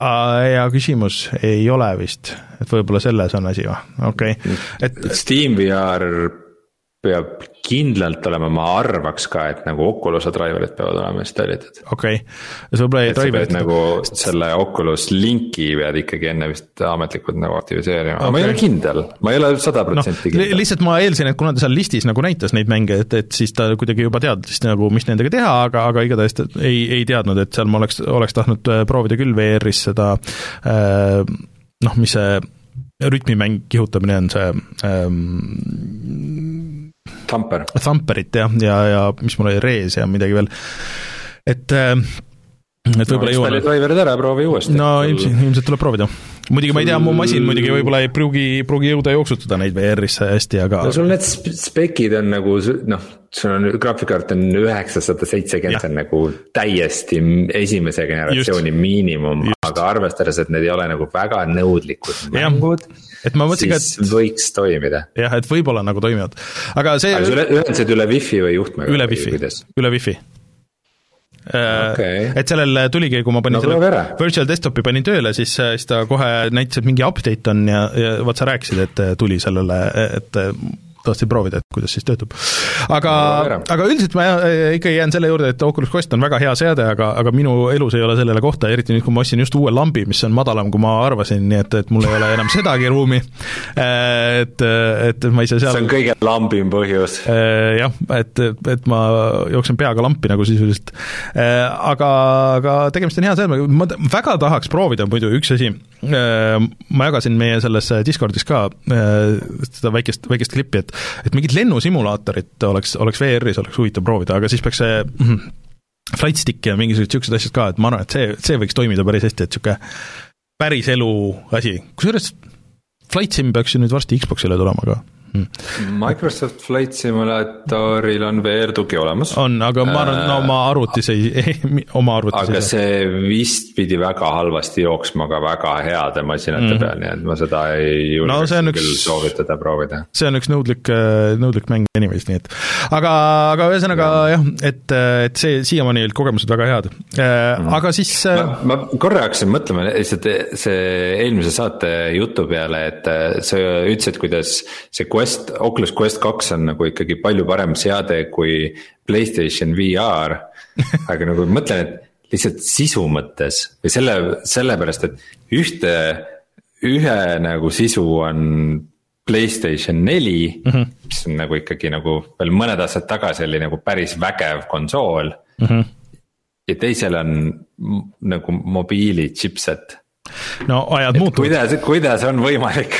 Hea küsimus, ei ole vist, et võib-olla selles on asi või, okei okay., et. Steam VR peab kindlalt olema, ma arvaks ka, et nagu Oculus'e driver'id peavad olema installitud. okei okay., siis võib-olla ei driver'id. nagu selle Oculus Linki pead ikkagi enne vist ametlikult nagu aktiviseerima okay., ma ei ole kindel, ma ei ole sada protsenti no, kindel. lihtsalt ma eeldasin, et kuna ta seal listis nagu näitas neid mänge, et, et siis ta kuidagi juba teadis nagu, mis nendega teha, aga, aga igatahes ta ei, ei teadnud, et seal ma oleks, oleks tahtnud äh, proovida küll VR-is seda äh, noh, mis see rütmimäng kihutamine on see ähm, Thumper. Thumperit jah, ja, ja mis mul oli, Rees ja midagi veel, et äh, et võib-olla no, jõuan. driver'id ära, proovi uuesti. no ilmselt, ilmselt tuleb proovida. muidugi ma ei tea, mu masin muidugi võib-olla ei pruugi, pruugi jõuda jooksutada neid VR-isse hästi, aga. no sul need spekid on nagu noh, sul on graafikakaart on üheksasada seitsekümmend, see on nagu täiesti esimese generatsiooni Just. miinimum, aga arvestades, et need ei ole nagu väga nõudlikud mängud et ma mõtlesin ka, et võiks toimida. jah, et võib-olla nagu toimivad, aga see aga sa ühendasid üle wifi või juhtmega? üle wifi, üle wifi. Okay.. et sellel tuligi, kui ma panin no, selle virtual desktopi panin tööle, siis, siis ta kohe näitas, et mingi update on ja, ja vot sa rääkisid, et tuli sellele, et tahtsin proovida, et kuidas siis töötab. aga aga üldiselt ma ikkagi jään selle juurde, et Oculus Quest on väga hea seade, aga, aga minu elus ei ole sellele kohta, eriti nüüd, kui ma ostsin just uue lambi, mis on madalam, kui ma arvasin, nii et, et mul ei ole enam [LAUGHS] sedagi ruumi. et, et ma saa seal see on kõige lambim põhjus. jah, et, et ma jooksen peaga lampi nagu sisuliselt. aga, aga tegemist on hea seadmega, ma väga tahaks proovida muidu üks asi, ma jagasin meie selles Discordis ka seda väikest, väikest klippi, et et et mingit lennusimulaatorit oleks, oleks VR-is, oleks huvitav proovida, aga siis peaks see mm, flight stick ja mingisugused niisugused asjad ka, et ma arvan, et see, see võiks toimida päris hästi, et niisugune päris elu asi, kusjuures Flight Sim peaks ju nüüd varsti Xboxile tulema ka. Microsoft Flight Simulatoril on VR tugi olemas. on, aga ma arvan, no oma arvutis ei, [LAUGHS] oma arvutis aga ei see vist pidi väga halvasti jooksma ka väga heade masinate mm -hmm. peal, nii et ma seda ei julgeks no, küll üks, soovitada proovida. see on üks nõudlik, nõudlik mäng anyways, nii et aga, aga ühesõnaga ja. jah, et, et see siiamaani olid kogemused väga head mm, -hmm. aga siis ma, ma korra hakkasin mõtlema lihtsalt see eelmise saate jutu peale, et sa ütlesid, kuidas see Quest, Oculus Quest kaks on nagu ikkagi palju parem seade kui Playstation VR [LAUGHS] aga nagu mõtlen, et lihtsalt sisu mõttes või selle, sellepärast, et ühte, ühe nagu sisu on Playstation neli mm, -hmm. mis on nagu ikkagi nagu veel mõned aastad tagasi oli nagu päris vägev konsool mm. -hmm. ja teisel on nagu mobiili chipset no ajad muutuvad. kuidas, kuidas on võimalik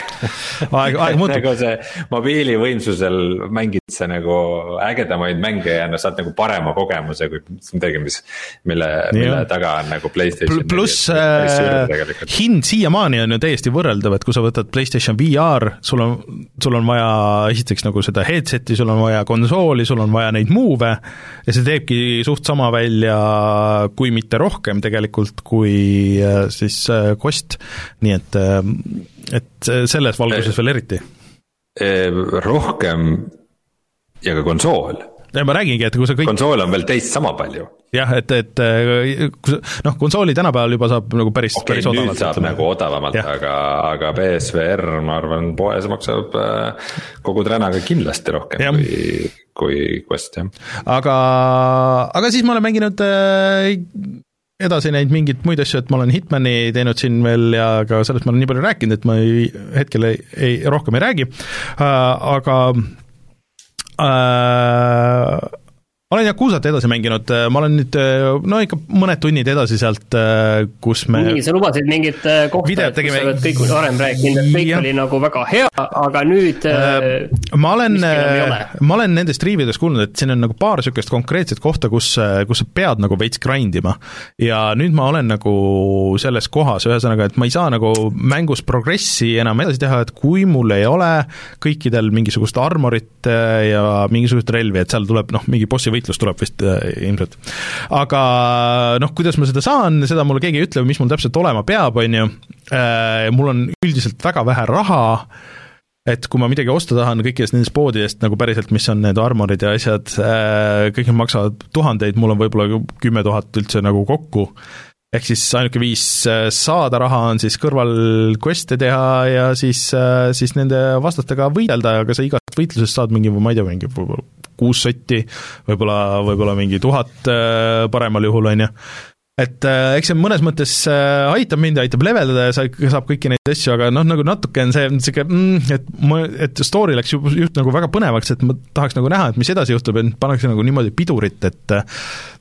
aeg, aeg muutub nagu see mobiilivõimsusel mängid sa nagu ägedamaid mänge ja no saad nagu parema kogemuse kui midagi, mis, mille, mille taga on nagu Playstation. pluss äh, hind siiamaani on ju täiesti võrreldav, et kui sa võtad Playstation VR, sul on, sul on vaja esiteks nagu seda headset'i, sul on vaja konsooli, sul on vaja neid move'e ja see teebki suht sama välja, kui mitte rohkem tegelikult, kui äh, siis äh, kost, nii et, äh, et selles valguses veel eriti. rohkem ja ka konsool. ma räägingi, et kui sa kõik konsool on veel teist sama palju. jah, et, et sa, noh, konsooli tänapäeval juba saab nagu päris okay,, päris odavalt. saab nagu odavamalt, aga, aga PSVR, ma arvan, poes maksab kogu tränaga kindlasti rohkem ja. kui, kui Quest, jah. aga, aga siis ma olen mänginud äh, edasi neid mingeid muid asju, et ma olen Hitmani teinud siin veel ja ka sellest ma olen nii palju rääkinud, et ma ei, hetkel ei, ei, rohkem ei räägi. Äh,, aga äh, olen olen Yakuzat edasi mänginud, ma olen nüüd no ikka mõned tunnid edasi sealt, kus me nii, sa lubasid mingit kohta, et kus sa oled kõik varem rääkinud, et kõik ja. oli nagu väga hea, aga nüüd ma olen, ma olen nendest riividest kuulnud, et siin on nagu paar niisugust konkreetset kohta, kus, kus sa pead nagu veits grind ima. ja nüüd ma olen nagu selles kohas, ühesõnaga, et ma ei saa nagu mängus progressi enam edasi teha, et kui mul ei ole kõikidel mingisugust armorit äh, ja mingisugust relvi, et seal tuleb noh, mingi bossi võitlus tuleb vist äh, ilmselt. aga noh, kuidas ma seda saan, seda mulle keegi ei ütle, mis mul täpselt olema peab, on ju, äh, mul on üldiselt väga vähe raha, et kui ma midagi osta tahan kõikidest nendest poodidest nagu päriselt, mis on need armorid ja asjad, kõik need maksavad tuhandeid, mul on võib-olla kümme tuhat üldse nagu kokku ehk siis ainuke viis äh, saada raha on siis kõrval quest'e teha ja siis, äh, siis nende vastastega võidelda, aga sa igast võitlusest saad mingi, ma ei tea, mingi kuus sotti, võib-olla, võib-olla mingi tuhat äh, paremal juhul, on ju. Et äh, eks see mõnes mõttes äh, aitab mind, aitab leveldada ja sa, saab kõiki neid asju, aga noh, nagu natuke on see niisugune mm,, et ma, et story läks ju just nagu väga põnevaks, et ma tahaks nagu näha, et mis edasi juhtub, et pannakse nagu niimoodi pidurit, et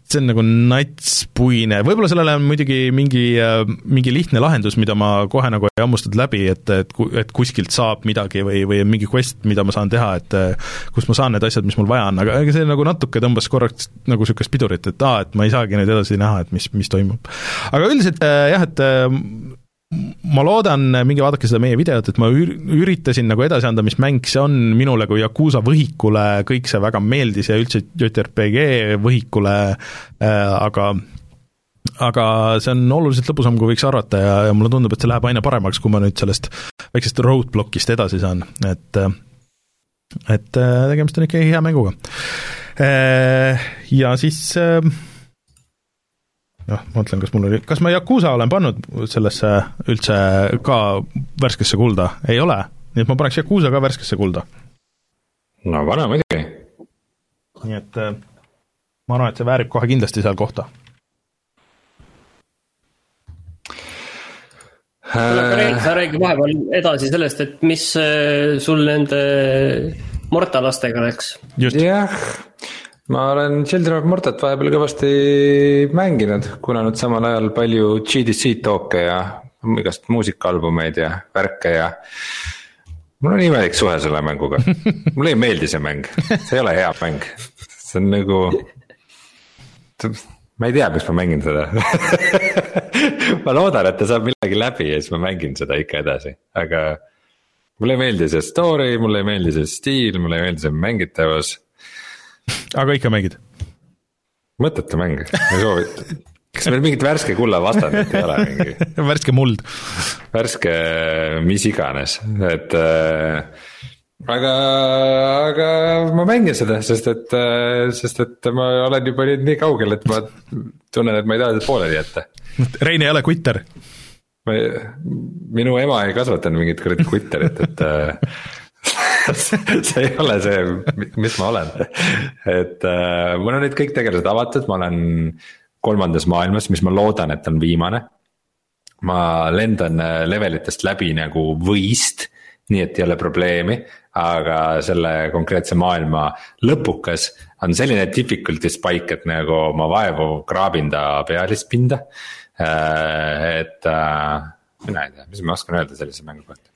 see on nagu natspuine, võib-olla sellele on muidugi mingi, äh, mingi lihtne lahendus, mida ma kohe nagu ei hammustanud läbi, et, et, et kuskilt saab midagi või, või mingi quest, mida ma saan teha, et äh, kus ma saan need asjad, mis mul vaja on, aga ega see nagu natuke tõmbas korraks nagu niisugust pidurit, et aa, et ma ei saagi nüüd edasi näha, et mis, mis toimub. aga üldiselt äh, jah, et ma loodan, minge vaadake seda meie videot, et ma üritasin nagu edasi anda, mis mäng see on minule kui Yakuusa võhikule, kõik see väga meeldis ja üldse JRPG võhikule äh,, aga aga see on oluliselt lõbusam, kui võiks arvata ja, ja mulle tundub, et see läheb aina paremaks, kui ma nüüd sellest väiksest roadblock'ist edasi saan, et et äh, tegemist on ikkagi hea mänguga. Äh, ja siis äh, noh, ma mõtlen, kas mul oli, kas ma Yakuusa olen pannud sellesse üldse ka värskesse kulda, ei ole, nii et ma paneks Yakuusa ka värskesse kulda. no pane muidugi. nii et äh, ma arvan, et see väärib kohe kindlasti seal kohta. sa räägi vahepeal edasi sellest, et mis äh, sul nende mortalastega läks. jah ma olen Children of Mortat vahepeal kõvasti mänginud, kuulanud samal ajal palju GDC talk'e ja igast muusikaalbumeid ja värke ja. mul on imelik suhe selle mänguga, [LAUGHS] mulle ei meeldi see mäng, see ei ole hea mäng, see on nagu. ma ei tea, miks ma mängin seda [LAUGHS] ma loodan, et ta saab millegi läbi ja siis ma mängin seda ikka edasi, aga. mulle ei meeldi see story, mulle ei meeldi see stiil, mulle ei meeldi see mängitavus aga ikka mängid? mõttetu mäng, ei soovita kas meil mingit värske kulla vastandit ei ole mingi? [LAUGHS] värske muld. värske mis iganes, et äh, aga, aga ma mängin seda, sest et, äh, sest et ma olen juba nüüd nii kaugel, et ma tunnen, et ma ei taha seda pooleli jätta. Rein ei ole kutter. minu ema ei kasvatanud mingit kuradi kutterit, et äh, [LAUGHS] see ei ole see, mis ma olen, et äh, mul on nüüd kõik tegelased avatud, ma olen kolmandas maailmas, mis ma loodan, et on viimane. ma lendan äh, levelitest läbi nagu võist, nii et ei ole probleemi, aga selle konkreetse maailma lõpukas on selline difficulty spike, et nagu ma vaevu kraabin ta pealispinda. Äh, et äh, mina ei tea, mis ma oskan öelda sellise mängu kohta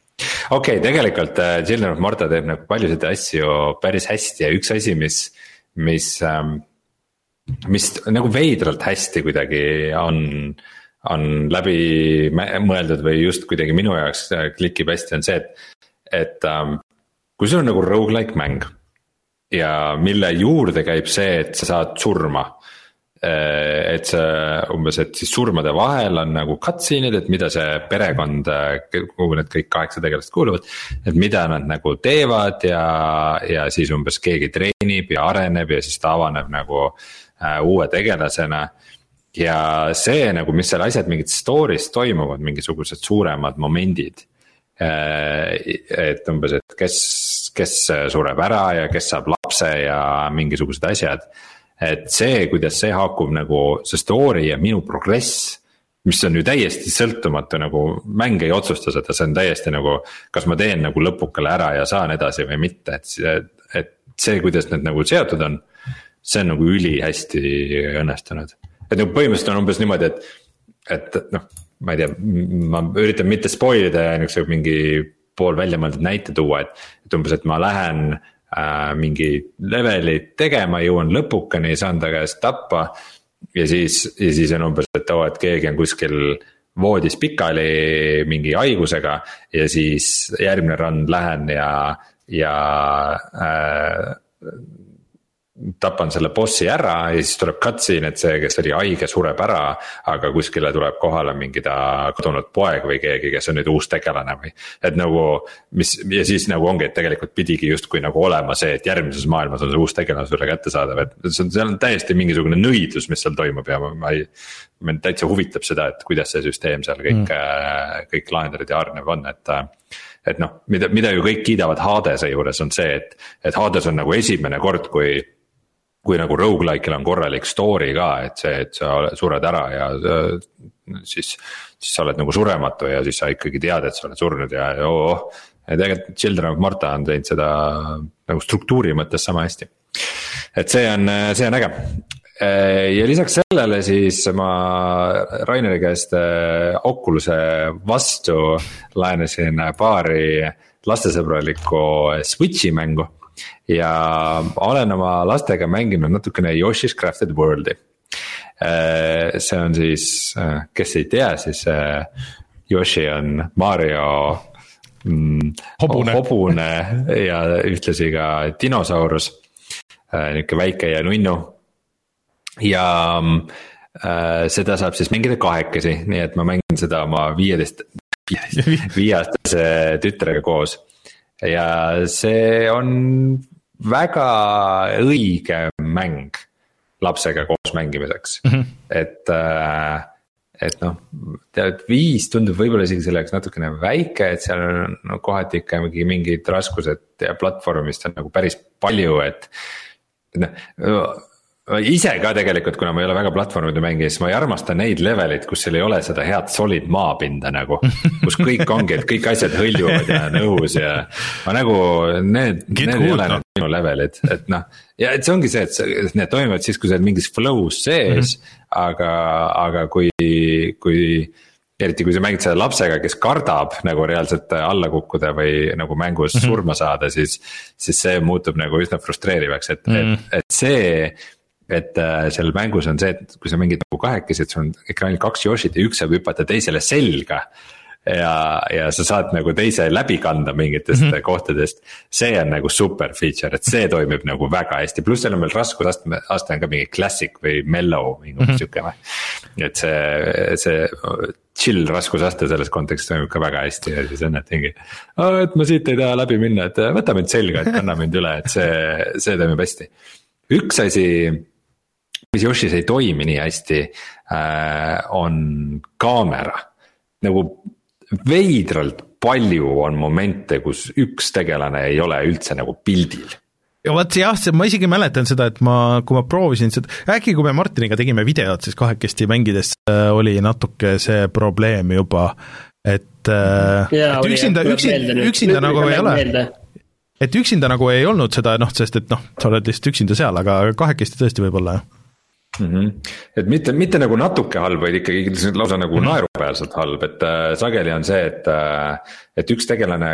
okei okay,, tegelikult äh, Children of Morta teeb nagu paljusid asju päris hästi ja üks asi, mis, mis ähm,. mis nagu veidralt hästi kuidagi on, on läbi mõeldud või just kuidagi minu jaoks äh, klikib hästi, on see, et, et ähm, kui sul on nagu rogu-like mäng. ja mille juurde käib see, et sa saad surma Äh, et see umbes, et siis surmade vahel on nagu cutscene'id, et mida see perekond, kuhu need kõik kaheksa tegelast kuuluvad. et mida nad nagu teevad ja, ja siis umbes keegi treenib ja areneb ja siis ta avaneb nagu äh, uue tegelasena. ja see nagu, mis seal asjad mingid story's toimuvad, mingisugused suuremad momendid äh,. et umbes, et kes, kes sureb ära ja kes saab lapse ja mingisugused asjad et see, kuidas see haakub nagu see story ja minu progress mis on ju täiesti sõltumatu nagu mäng ei otsusta seda, see on täiesti nagu, kas ma teen nagu lõpukale ära ja saan edasi või mitte, et, et see, kuidas need nagu seotud on. see on nagu ülihästi õnnestunud. et nagu põhimõtteliselt on umbes niimoodi, et, et noh, ma ei tea, ma üritan mitte spoil ida ja niukse mingi pool väljamõeldud näite tuua, et, et umbes, et ma lähen äh, mingi levelit tegema, jõuan lõpukani, saan ta käest tappa. ja siis, ja siis on umbes, et oo, et keegi on kuskil voodis pikali mingi haigusega ja siis järgmine rand lähen ja, ja äh, tapan selle bossi ära ja siis tuleb cutscene, et see, kes oli haige, sureb ära. aga kuskile tuleb kohale mingi ta kadunud poeg või keegi, kes on nüüd uus tegelane või. et nagu, mis ja siis nagu ongi, et tegelikult pidigi justkui nagu olema see, et järgmises maailmas on see uus tegelane sulle kättesaadav, et see on, seal on täiesti mingisugune nõidlus, mis seal toimub ja ma, ma ei. mind täitsa huvitab seda, et kuidas see süsteem seal kõik mm., kõik lahendatud ja hargnev on, et et noh, mida, mida ju kõik kiidavad Hadese juures on see, et, et Hades on nagu esimene kord, kui kui nagu rogu-like'il on korralik story ka, et see, et sa sured ära ja siis, siis sa oled nagu surematu ja siis sa ikkagi tead, et sa oled surnud ja oo. ja tegelikult Children of Marta on teinud seda nagu struktuuri mõttes sama hästi. et see on, see on äge. ja lisaks sellele siis ma Raineri käest äh, Oculus'e vastu laenasin paari lastesõbralikku Switch'i mängu ja olen oma lastega mänginud natukene Yoshi's Crafted World'i. Äh, see on siis, äh, kes ei tea, siis äh, Yoshi on Mario mm, hobune. hobune ja ühtlasi ka dinosaurus. nihuke väike ja nunnu ja seda saab siis mängida kahekesi, nii et ma mängin seda oma viieteist, [LAUGHS] viieaastase tütrega koos ja see on väga õige mäng lapsega koos mängimiseks mm, -hmm. et äh, et noh, tead viis tundub võib-olla isegi selle jaoks natukene väike, et seal on no, kohati ikkagi mingid raskused ja platvormist on nagu päris palju, et. et noh, ise ka tegelikult, kuna ma ei ole väga platvormide mängija, siis ma ei armasta neid leveleid, kus seal ei ole seda head solid maapinda nagu. kus kõik ongi, et kõik asjad hõljuvad ja on õhus ja ma nagu need, need ei ole need minu levelid, et noh. ja et see ongi see, et need toimuvad siis, kui sa oled mingis flow's sees mm, -hmm. aga, aga kui, kui eriti kui sa mängid selle lapsega, kes kardab nagu reaalselt alla kukkuda või nagu mängus mm -hmm. surma saada, siis. siis see muutub nagu üsna frustreerivaks, et mm, -hmm. et, et see et äh, seal mängus on see, et kui sa mängid nagu kahekesi, et sul on ekraanil kaks Yoshit ja üks saab hüpata teisele selga. ja, ja sa saad nagu teise läbi kanda mingitest mm -hmm. kohtadest. see on nagu super feature, et see toimib nagu väga hästi, pluss seal on veel raskusastme, aste on ka mingi classic või mellow umbes mm -hmm. sihuke või. et see, see chill raskusaste selles kontekstis toimib ka väga hästi ja siis on, et mingi. et ma siit ei taha läbi minna, et võta mind selga, et kanna mind üle, et see, see toimib hästi. üks asi mis Yoshis ei toimi nii hästi äh,, on kaamera. nagu veidralt palju on momente, kus üks tegelane ei ole üldse nagu pildil ja vot jah, see, ma isegi mäletan seda, et ma, kui ma proovisin seda, äkki kui me Martiniga tegime videot, siis kahekesti mängides äh, oli natuke see probleem juba, et äh,, et üksinda, üksinda, üksinda nagu ei ole. et üksinda nagu ei olnud seda noh, sest et noh, sa oled lihtsalt üksinda seal, aga kahekesti tõesti võib olla jah mm. -hmm. et mitte, mitte nagu natuke halb, vaid ikkagi lausa nagu -hmm. naeruväärselt halb, et äh, sageli on see, et äh,. et üks tegelane,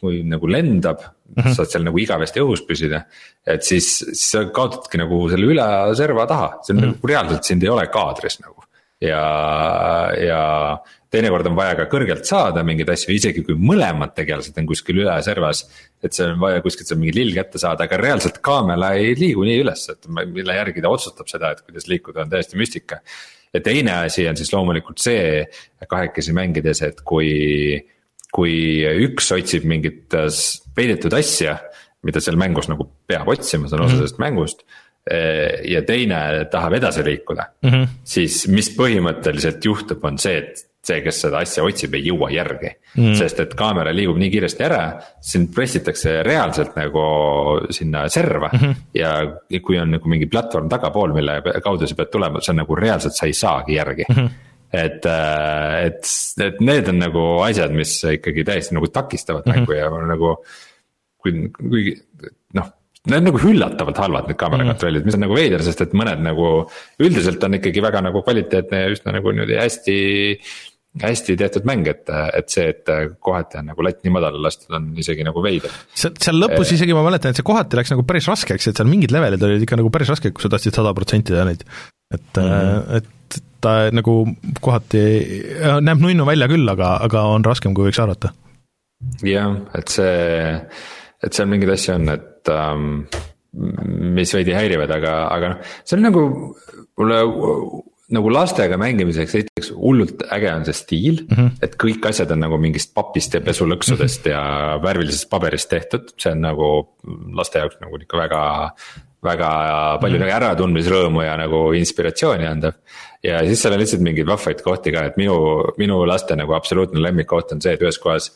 kui nagu lendab mm, -hmm. saad seal nagu igavesti õhus püsida. et siis, siis sa kaotadki nagu selle üle serva taha, see on mm -hmm. nagu reaalselt sind ei ole kaadris nagu. ja, ja teinekord on vaja ka kõrgelt saada mingeid asju, isegi kui mõlemad tegelased on kuskil üle servas. et seal on vaja kuskilt seal mingi lill kätte saada, aga reaalselt kaamera ei liigu nii üles, et mille järgi ta otsustab seda, et kuidas liikuda, on täiesti müstika. ja teine asi on siis loomulikult see kahekesi mängides, et kui, kui üks otsib mingit peidetud asja mida seal mängus nagu peab otsima, see on osa mhm. sellest mängust ja teine tahab edasi liikuda mm, -hmm. siis mis põhimõtteliselt juhtub, on see, et see, kes seda asja otsib, ei jõua järgi mm.. sest et kaamera liigub nii kiiresti ära, sind pressitakse reaalselt nagu sinna serva mm. -hmm. ja kui on nagu mingi platvorm tagapool, mille kaudu sa pead tulema, see on nagu reaalselt, sa ei saagi järgi mm. -hmm et, äh, et, et need on nagu asjad, mis ikkagi täiesti nagu takistavad mm -hmm. mängu ja nagu. kui, kuigi noh, Need on nagu üllatavalt halvad need kaamera mm. kontrollid, mis on nagu veider, sest et mõned nagu üldiselt on ikkagi väga nagu kvaliteetne ja üsna nagu niimoodi hästi hästi tehtud mäng, et, et see, et kohati on nagu latt nii madalale lastud, on isegi nagu veider. seal, seal lõpus isegi ma mäletan, et see kohati läks nagu päris raskeks, et seal mingid levelid olid ikka nagu päris rasked, kui sa tahtsid sada protsenti teha neid. et mm, -hmm. et ta nagu kohati näeb nunnu välja küll, aga, aga on raskem, kui võiks arvata. jah, et see, et seal mingeid asju on, et um, mis veidi häirivad, aga, aga noh, see on nagu mulle nagu lastega mängimiseks esiteks hullult äge on see stiil mm, -hmm. et kõik asjad on nagu mingist papist ja pesulõksudest mm -hmm. ja värvilisest paberist tehtud, see on nagu laste jaoks nagu ikka väga. väga palju mm -hmm. nagu äratundmisrõõmu ja nagu inspiratsiooni andev. ja siis seal on lihtsalt mingeid vahvaid kohti ka, et minu, minu laste nagu absoluutne lemmikkoht on see, et ühes kohas.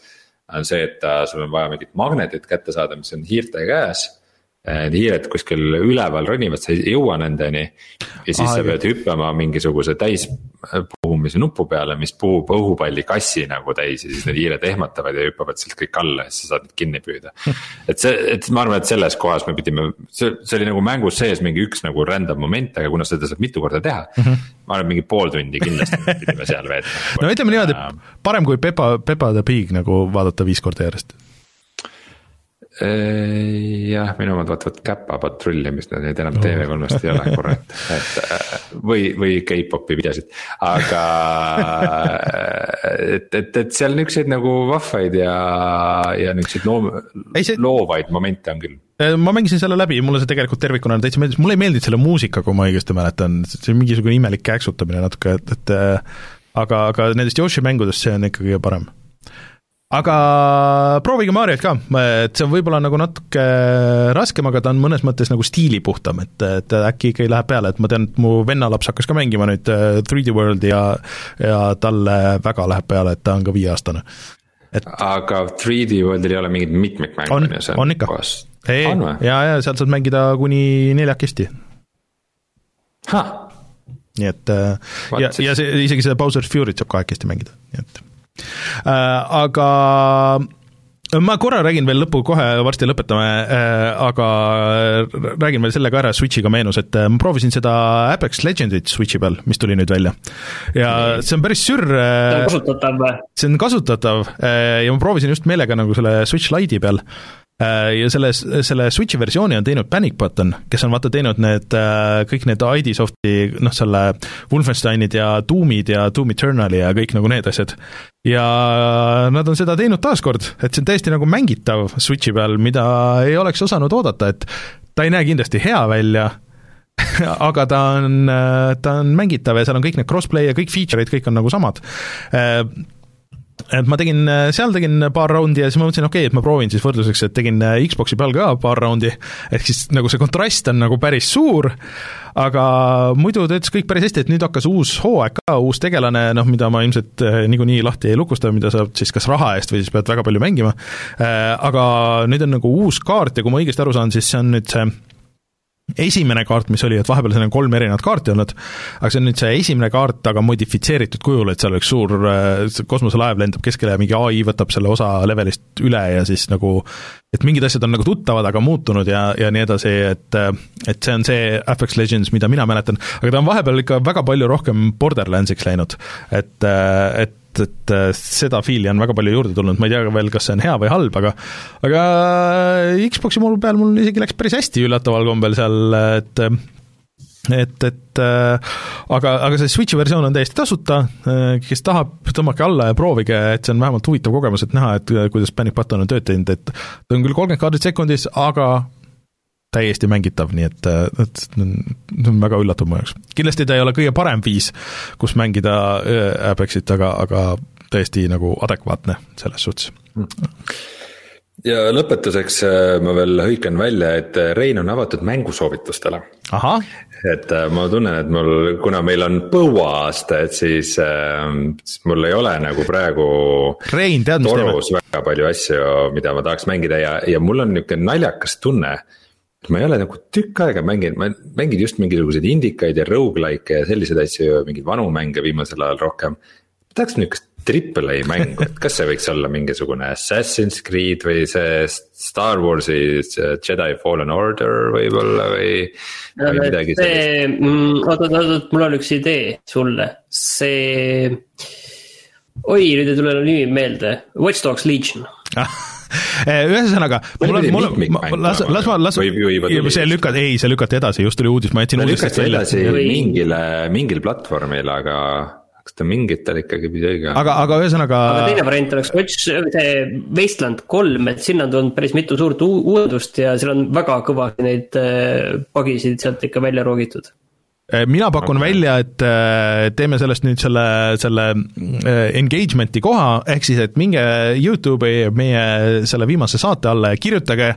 on see, et äh, sul on vaja mingit magnetit kätte saada, mis on hiirte käes Need hiired kuskil üleval ronivad, sa ei jõua nendeni. ja siis Aa, sa pead hüppama mingisuguse täispuhumise nupu peale, mis puhub õhupallikassi nagu täis ja siis need hiired ehmatavad ja hüppavad sealt kõik alla ja siis sa saad need kinni püüda. [LAUGHS] et see, et ma arvan, et selles kohas me pidime, see, see oli nagu mängus sees mingi üks nagu random moment, aga kuna seda saab mitu korda teha mm. -hmm. ma arvan, mingi pool tundi kindlasti pidime seal veetma. [LAUGHS] no ütleme niimoodi, parem kui Pepa, Pepa the Pig nagu vaadata viis korda järjest jah, minu omad vaatavad Käpa patrulli, mis nad nüüd enam TV3-st ei ole, kurat, [LAUGHS] et äh, või, või K-popi videosid, aga et, et, et seal niukseid nagu vahvaid ja, ja niukseid loom-, see... loovaid momente on küll. Äh, ma mängisin selle läbi, mulle see tegelikult tervikuna täitsa meeldis, mulle ei meeldinud selle muusika, kui ma õigesti mäletan, see on mingisugune imelik kääksutamine natuke, et, et äh, aga, aga nendest Yoshi mängudest see on ikka kõige parem aga proovige Mariot ka, et see on võib-olla nagu natuke raskem, aga ta on mõnes mõttes nagu stiilipuhtam, et, et äkki ikkagi läheb peale, et ma tean, et mu vennalaps hakkas ka mängima nüüd 3D äh, Worldi ja ja talle väga läheb peale, et ta on ka viieaastane. et aga 3D Worldil ei ole mingit mitmikmängu on, on ikka. ei, ja, ja sealt saad mängida kuni neljakesti. nii et äh, What? ja, ja see, isegi seda Bowser's Fury't saab kahekesti mängida, nii et Äh, aga ma korra räägin veel lõppu, kohe varsti lõpetame, äh, aga räägin veel selle ka ära, Switch'iga meenus, et äh, ma proovisin seda Apex Legendit Switch'i peal, mis tuli nüüd välja. ja see on päris sürr. see on kasutatav või? see on kasutatav ja ma proovisin just meelega nagu selle Switch Lite'i peal Äh, ja selle, selle Switchi versiooni on teinud Panic Button, kes on vaata teinud need, äh, kõik need ID Softi, noh, selle Wolfensteinid ja Doomid ja Doom Eternali ja kõik nagu need asjad. ja nad on seda teinud taaskord, et see on täiesti nagu mängitav Switchi peal, mida ei oleks osanud oodata, et ta ei näe kindlasti hea välja, [LAUGHS] aga ta on, ta on mängitav ja seal on kõik need crossplay ja kõik feature'id, kõik on nagu samad äh, et ma tegin, seal tegin paar raundi ja siis ma mõtlesin, okei okay,, et ma proovin siis võrdluseks, et tegin äh, Xbox'i peal ka paar raundi, ehk siis nagu see kontrast on nagu päris suur, aga muidu töötas kõik päris hästi, et nüüd hakkas uus hooaeg ka, uus tegelane, noh, mida ma ilmselt äh, niikuinii lahti ei lukusta, mida saab siis kas raha eest või siis pead väga palju mängima, äh, aga nüüd on nagu uus kaart ja kui ma õigesti aru saan, siis see on nüüd see esimene kaart, mis oli, et vahepeal seal on kolm erinevat kaarti olnud, aga see on nüüd see esimene kaart, aga modifitseeritud kujul, et seal üks suur äh, kosmoselaev lendab keskele ja mingi ai võtab selle osa levelist üle ja siis nagu et mingid asjad on nagu tuttavad, aga muutunud ja, ja nii edasi, et et see on see Apex Legends, mida mina mäletan, aga ta on vahepeal ikka väga palju rohkem Borderlandsiks läinud. et, et et, et äh, seda fiili on väga palju juurde tulnud, ma ei tea veel, kas see on hea või halb, aga aga Xbox'i mul peal mul isegi läks päris hästi üllataval kombel seal, et et, et äh, aga, aga see Switchi versioon on täiesti tasuta, äh, kes tahab, tõmmake alla ja proovige, et see on vähemalt huvitav kogemus, et näha, et kuidas Panic Button on tööd teinud, et ta on küll kolmkümmend kaardit sekundis, aga täiesti mängitav, nii et, et see on väga üllatav mu jaoks. kindlasti ta ei ole kõige parem viis, kus mängida äh, Apexit, aga, aga tõesti nagu adekvaatne selles suhtes. ja lõpetuseks äh, ma veel hõikan välja, et äh, Rein on avatud mängusoovitustele. et ma tunnen, et mul, kuna meil on põuaasta, et siis, siis mul ei ole nagu praegu. Rein, tead mis teeme? väga palju asju, mida ma tahaks mängida ja, ja mul on niisugune naljakas tunne ma ei ole nagu tükk aega mänginud, ma mängin just mingisuguseid indikaid ja rogu-like'e ja selliseid asju, mingeid vanu mänge viimasel ajal rohkem. tahaks niukest Triple A mängu, et kas see võiks olla mingisugune Assassin's Creed või see Star Warsi Jedi Fallen Order võib-olla või, või midagi sellist? Mm, oot, oot, oot, mul on üks idee sulle, see. oi, nüüd ei tule nimi meelde, Watch Dogs Legion [LAUGHS] ühesõnaga, mul on, mul on, las, las ma, las, see lükati, ei, see lükati edasi, just tuli uudis, ma jätsin uudistest välja. mingile, mingil platvormil, aga kas ta mingitel ikkagi pidi õige. aga, aga ühesõnaga. aga teine variant oleks Watch, see Wasteland kolm, et sinna on tulnud päris mitu suurt uuendust ja seal on väga kõvasti neid pagisid äh, sealt ikka välja roogitud mina pakun okay. välja, et äh, teeme sellest nüüd selle, selle engagement'i koha, ehk siis, et minge Youtube'i meie selle viimase saate alla ja kirjutage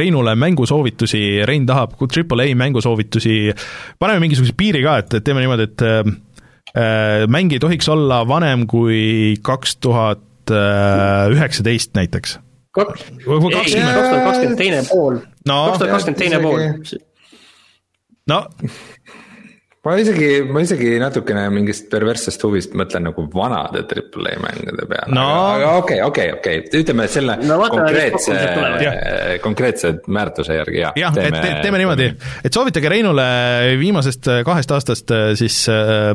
Reinule mängusoovitusi, Rein tahab Triple A mängusoovitusi, paneme mingisuguse piiri ka, et, et teeme niimoodi, et mäng ei tohiks olla vanem kui kaks tuhat üheksateist näiteks. kaks tuhat kakskümmend teine pool, kaks tuhat kakskümmend teine pool. no ma isegi, ma isegi natukene mingist perverssest huvist mõtlen nagu vanade Triple A mängude peale no., aga okei, okei, okei, ütleme selle no, konkreetse, konkreetse määratluse järgi, jah. jah, et te, teeme niimoodi, et soovitage Reinule viimasest kahest aastast siis äh,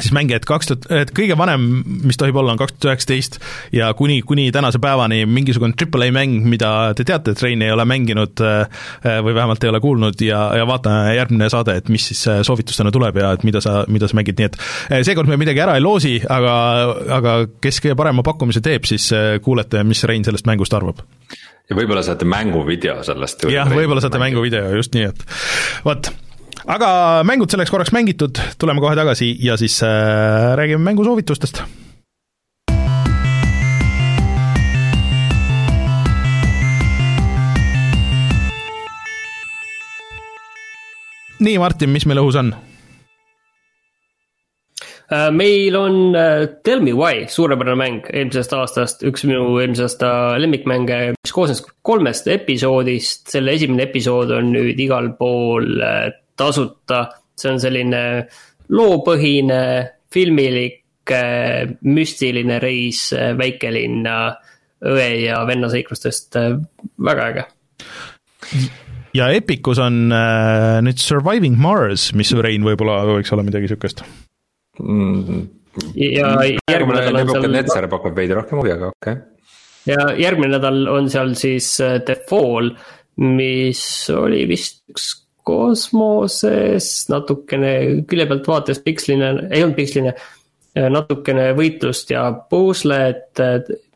siis mänge, et kaks tuhat, et kõige vanem, mis tohib olla, on kaks tuhat üheksateist ja kuni, kuni tänase päevani mingisugune Triple A mäng, mida te teate, et Rein ei ole mänginud äh, või vähemalt ei ole kuulnud ja, ja vaatame järgmine saade, et mis siis äh, soovitustena tuleb ja et mida sa, mida sa mängid, nii et äh, seekord me midagi ära ei loosi, aga, aga kes kõige parema pakkumise teeb, siis kuulete, mis Rein sellest mängust arvab ja võib-olla saate mänguvideo sellest. jah, võib-olla saate mänguvideo, just nii, et vot aga mängud selleks korraks mängitud, tuleme kohe tagasi ja siis äh, räägime mängusoovitustest nii, Martin, mis meil õhus on? Äh, meil on uh, Tell me why, suurepärane mäng eelmisest aastast, üks minu eelmise aasta lemmikmänge, mis koosnes kolmest episoodist. selle esimene episood on nüüd igal pool uh, tasuta. see on selline loopõhine, filmilik, äh, müstiline reis äh, väikelinna õe ja venna seiklustest, äh, väga äge ja Epicus on äh, nüüd Surviving Mars, mis Rein võib-olla võiks olla midagi sihukest mm,. ja järgmine nädal on seal. Netzer pakub veidi rohkem huvi, aga okei okay.. ja järgmine nädal on seal siis The Fall, mis oli vist üks kosmoses, natukene külje pealt vaates piksline, ei olnud piksline, natukene võitlust ja puuslet,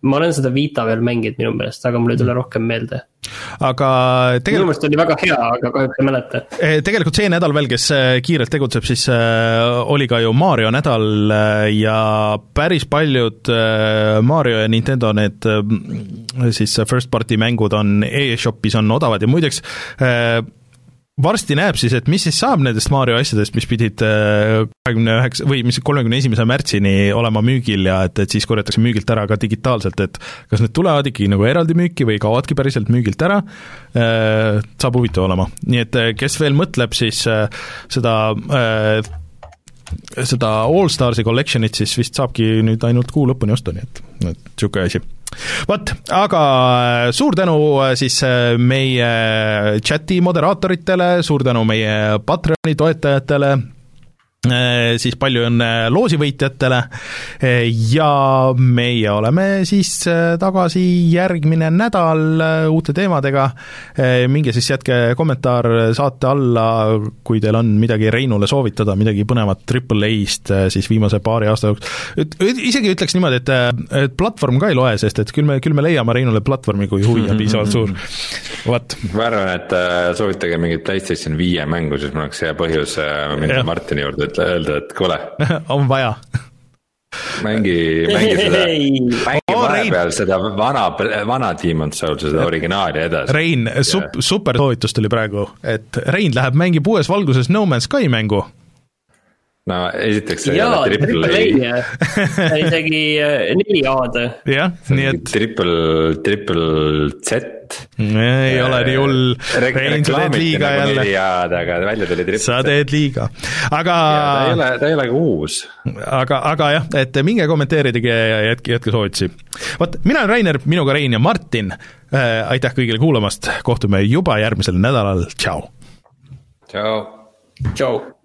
ma olen seda Vita veel mänginud minu meelest, aga mul ei tule mm. rohkem meelde. aga tegelikult. minu meelest oli väga hea, aga kahjuks ei mäleta. Eh, tegelikult see nädal veel, kes eh, kiirelt tegutseb, siis eh, oli ka ju Mario nädal ja päris paljud Mario ja Nintendo need siis first party mängud on e-shopis on odavad ja muideks varsti näeb siis, et mis siis saab nendest Mario asjadest, mis pidid äh, kahekümne üheksa või mis kolmekümne esimese märtsini olema müügil ja et, et siis korjatakse müügilt ära ka digitaalselt, et kas need tulevad ikkagi nagu eraldi müüki või kaovadki päriselt müügilt ära, äh, saab huvitav olema. nii et äh, kes veel mõtleb, siis seda seda Allstarsi collection'it siis vist saabki nüüd ainult kuu lõpuni osta, nii et, et niisugune asi. Vot, aga äh, suur tänu äh, siis äh, meie chati moderaatoritele, suur tänu meie Patreoni toetajatele, siis palju õnne loosivõitjatele äh, ja meie oleme siis äh, tagasi järgmine nädal uute teemadega. minge siis jätke kommentaar saate alla, kui teil on midagi Reinule soovitada, midagi põnevat Triple A-st siis viimase paari aasta jooksul. isegi ütleks niimoodi, et, et platvorm ka ei loe, sest et küll me, küll me leiame Reinule platvormi, kui huvi on piisavalt suur. [LAUGHS] vot. ma arvan, et soovitage mingit PlayStation viie mängu, siis mul oleks hea põhjus minna Martini juurde et öelda, et kuule. [LAUGHS] On vaja. Mängi, mängi [LAUGHS] seda, mängi oh, vahepeal seda vana, vana Demon Souls'i, seda originaali edasi. Rein, sup-, super soovitus tuli praegu, et Rein läheb, mängib uues valguses No Man's Sky mängu no esiteks see ei ole triple A. isegi äh, neli A-d. jah, nii et. Triple, triple Z. ei ole nii hull. Rein, sa teed liiga nagu jälle. neli A-d, aga välja tuli triple Z. sa teed liiga, aga. ta ei ole, ta ei ole ka uus. aga, aga jah, et minge kommenteeridige ja jätke, jätke soovitusi. vot, mina olen Rainer, minuga Rein ja Martin äh,, aitäh kõigile kuulamast, kohtume juba järgmisel nädalal, tšau. tšau. tšau.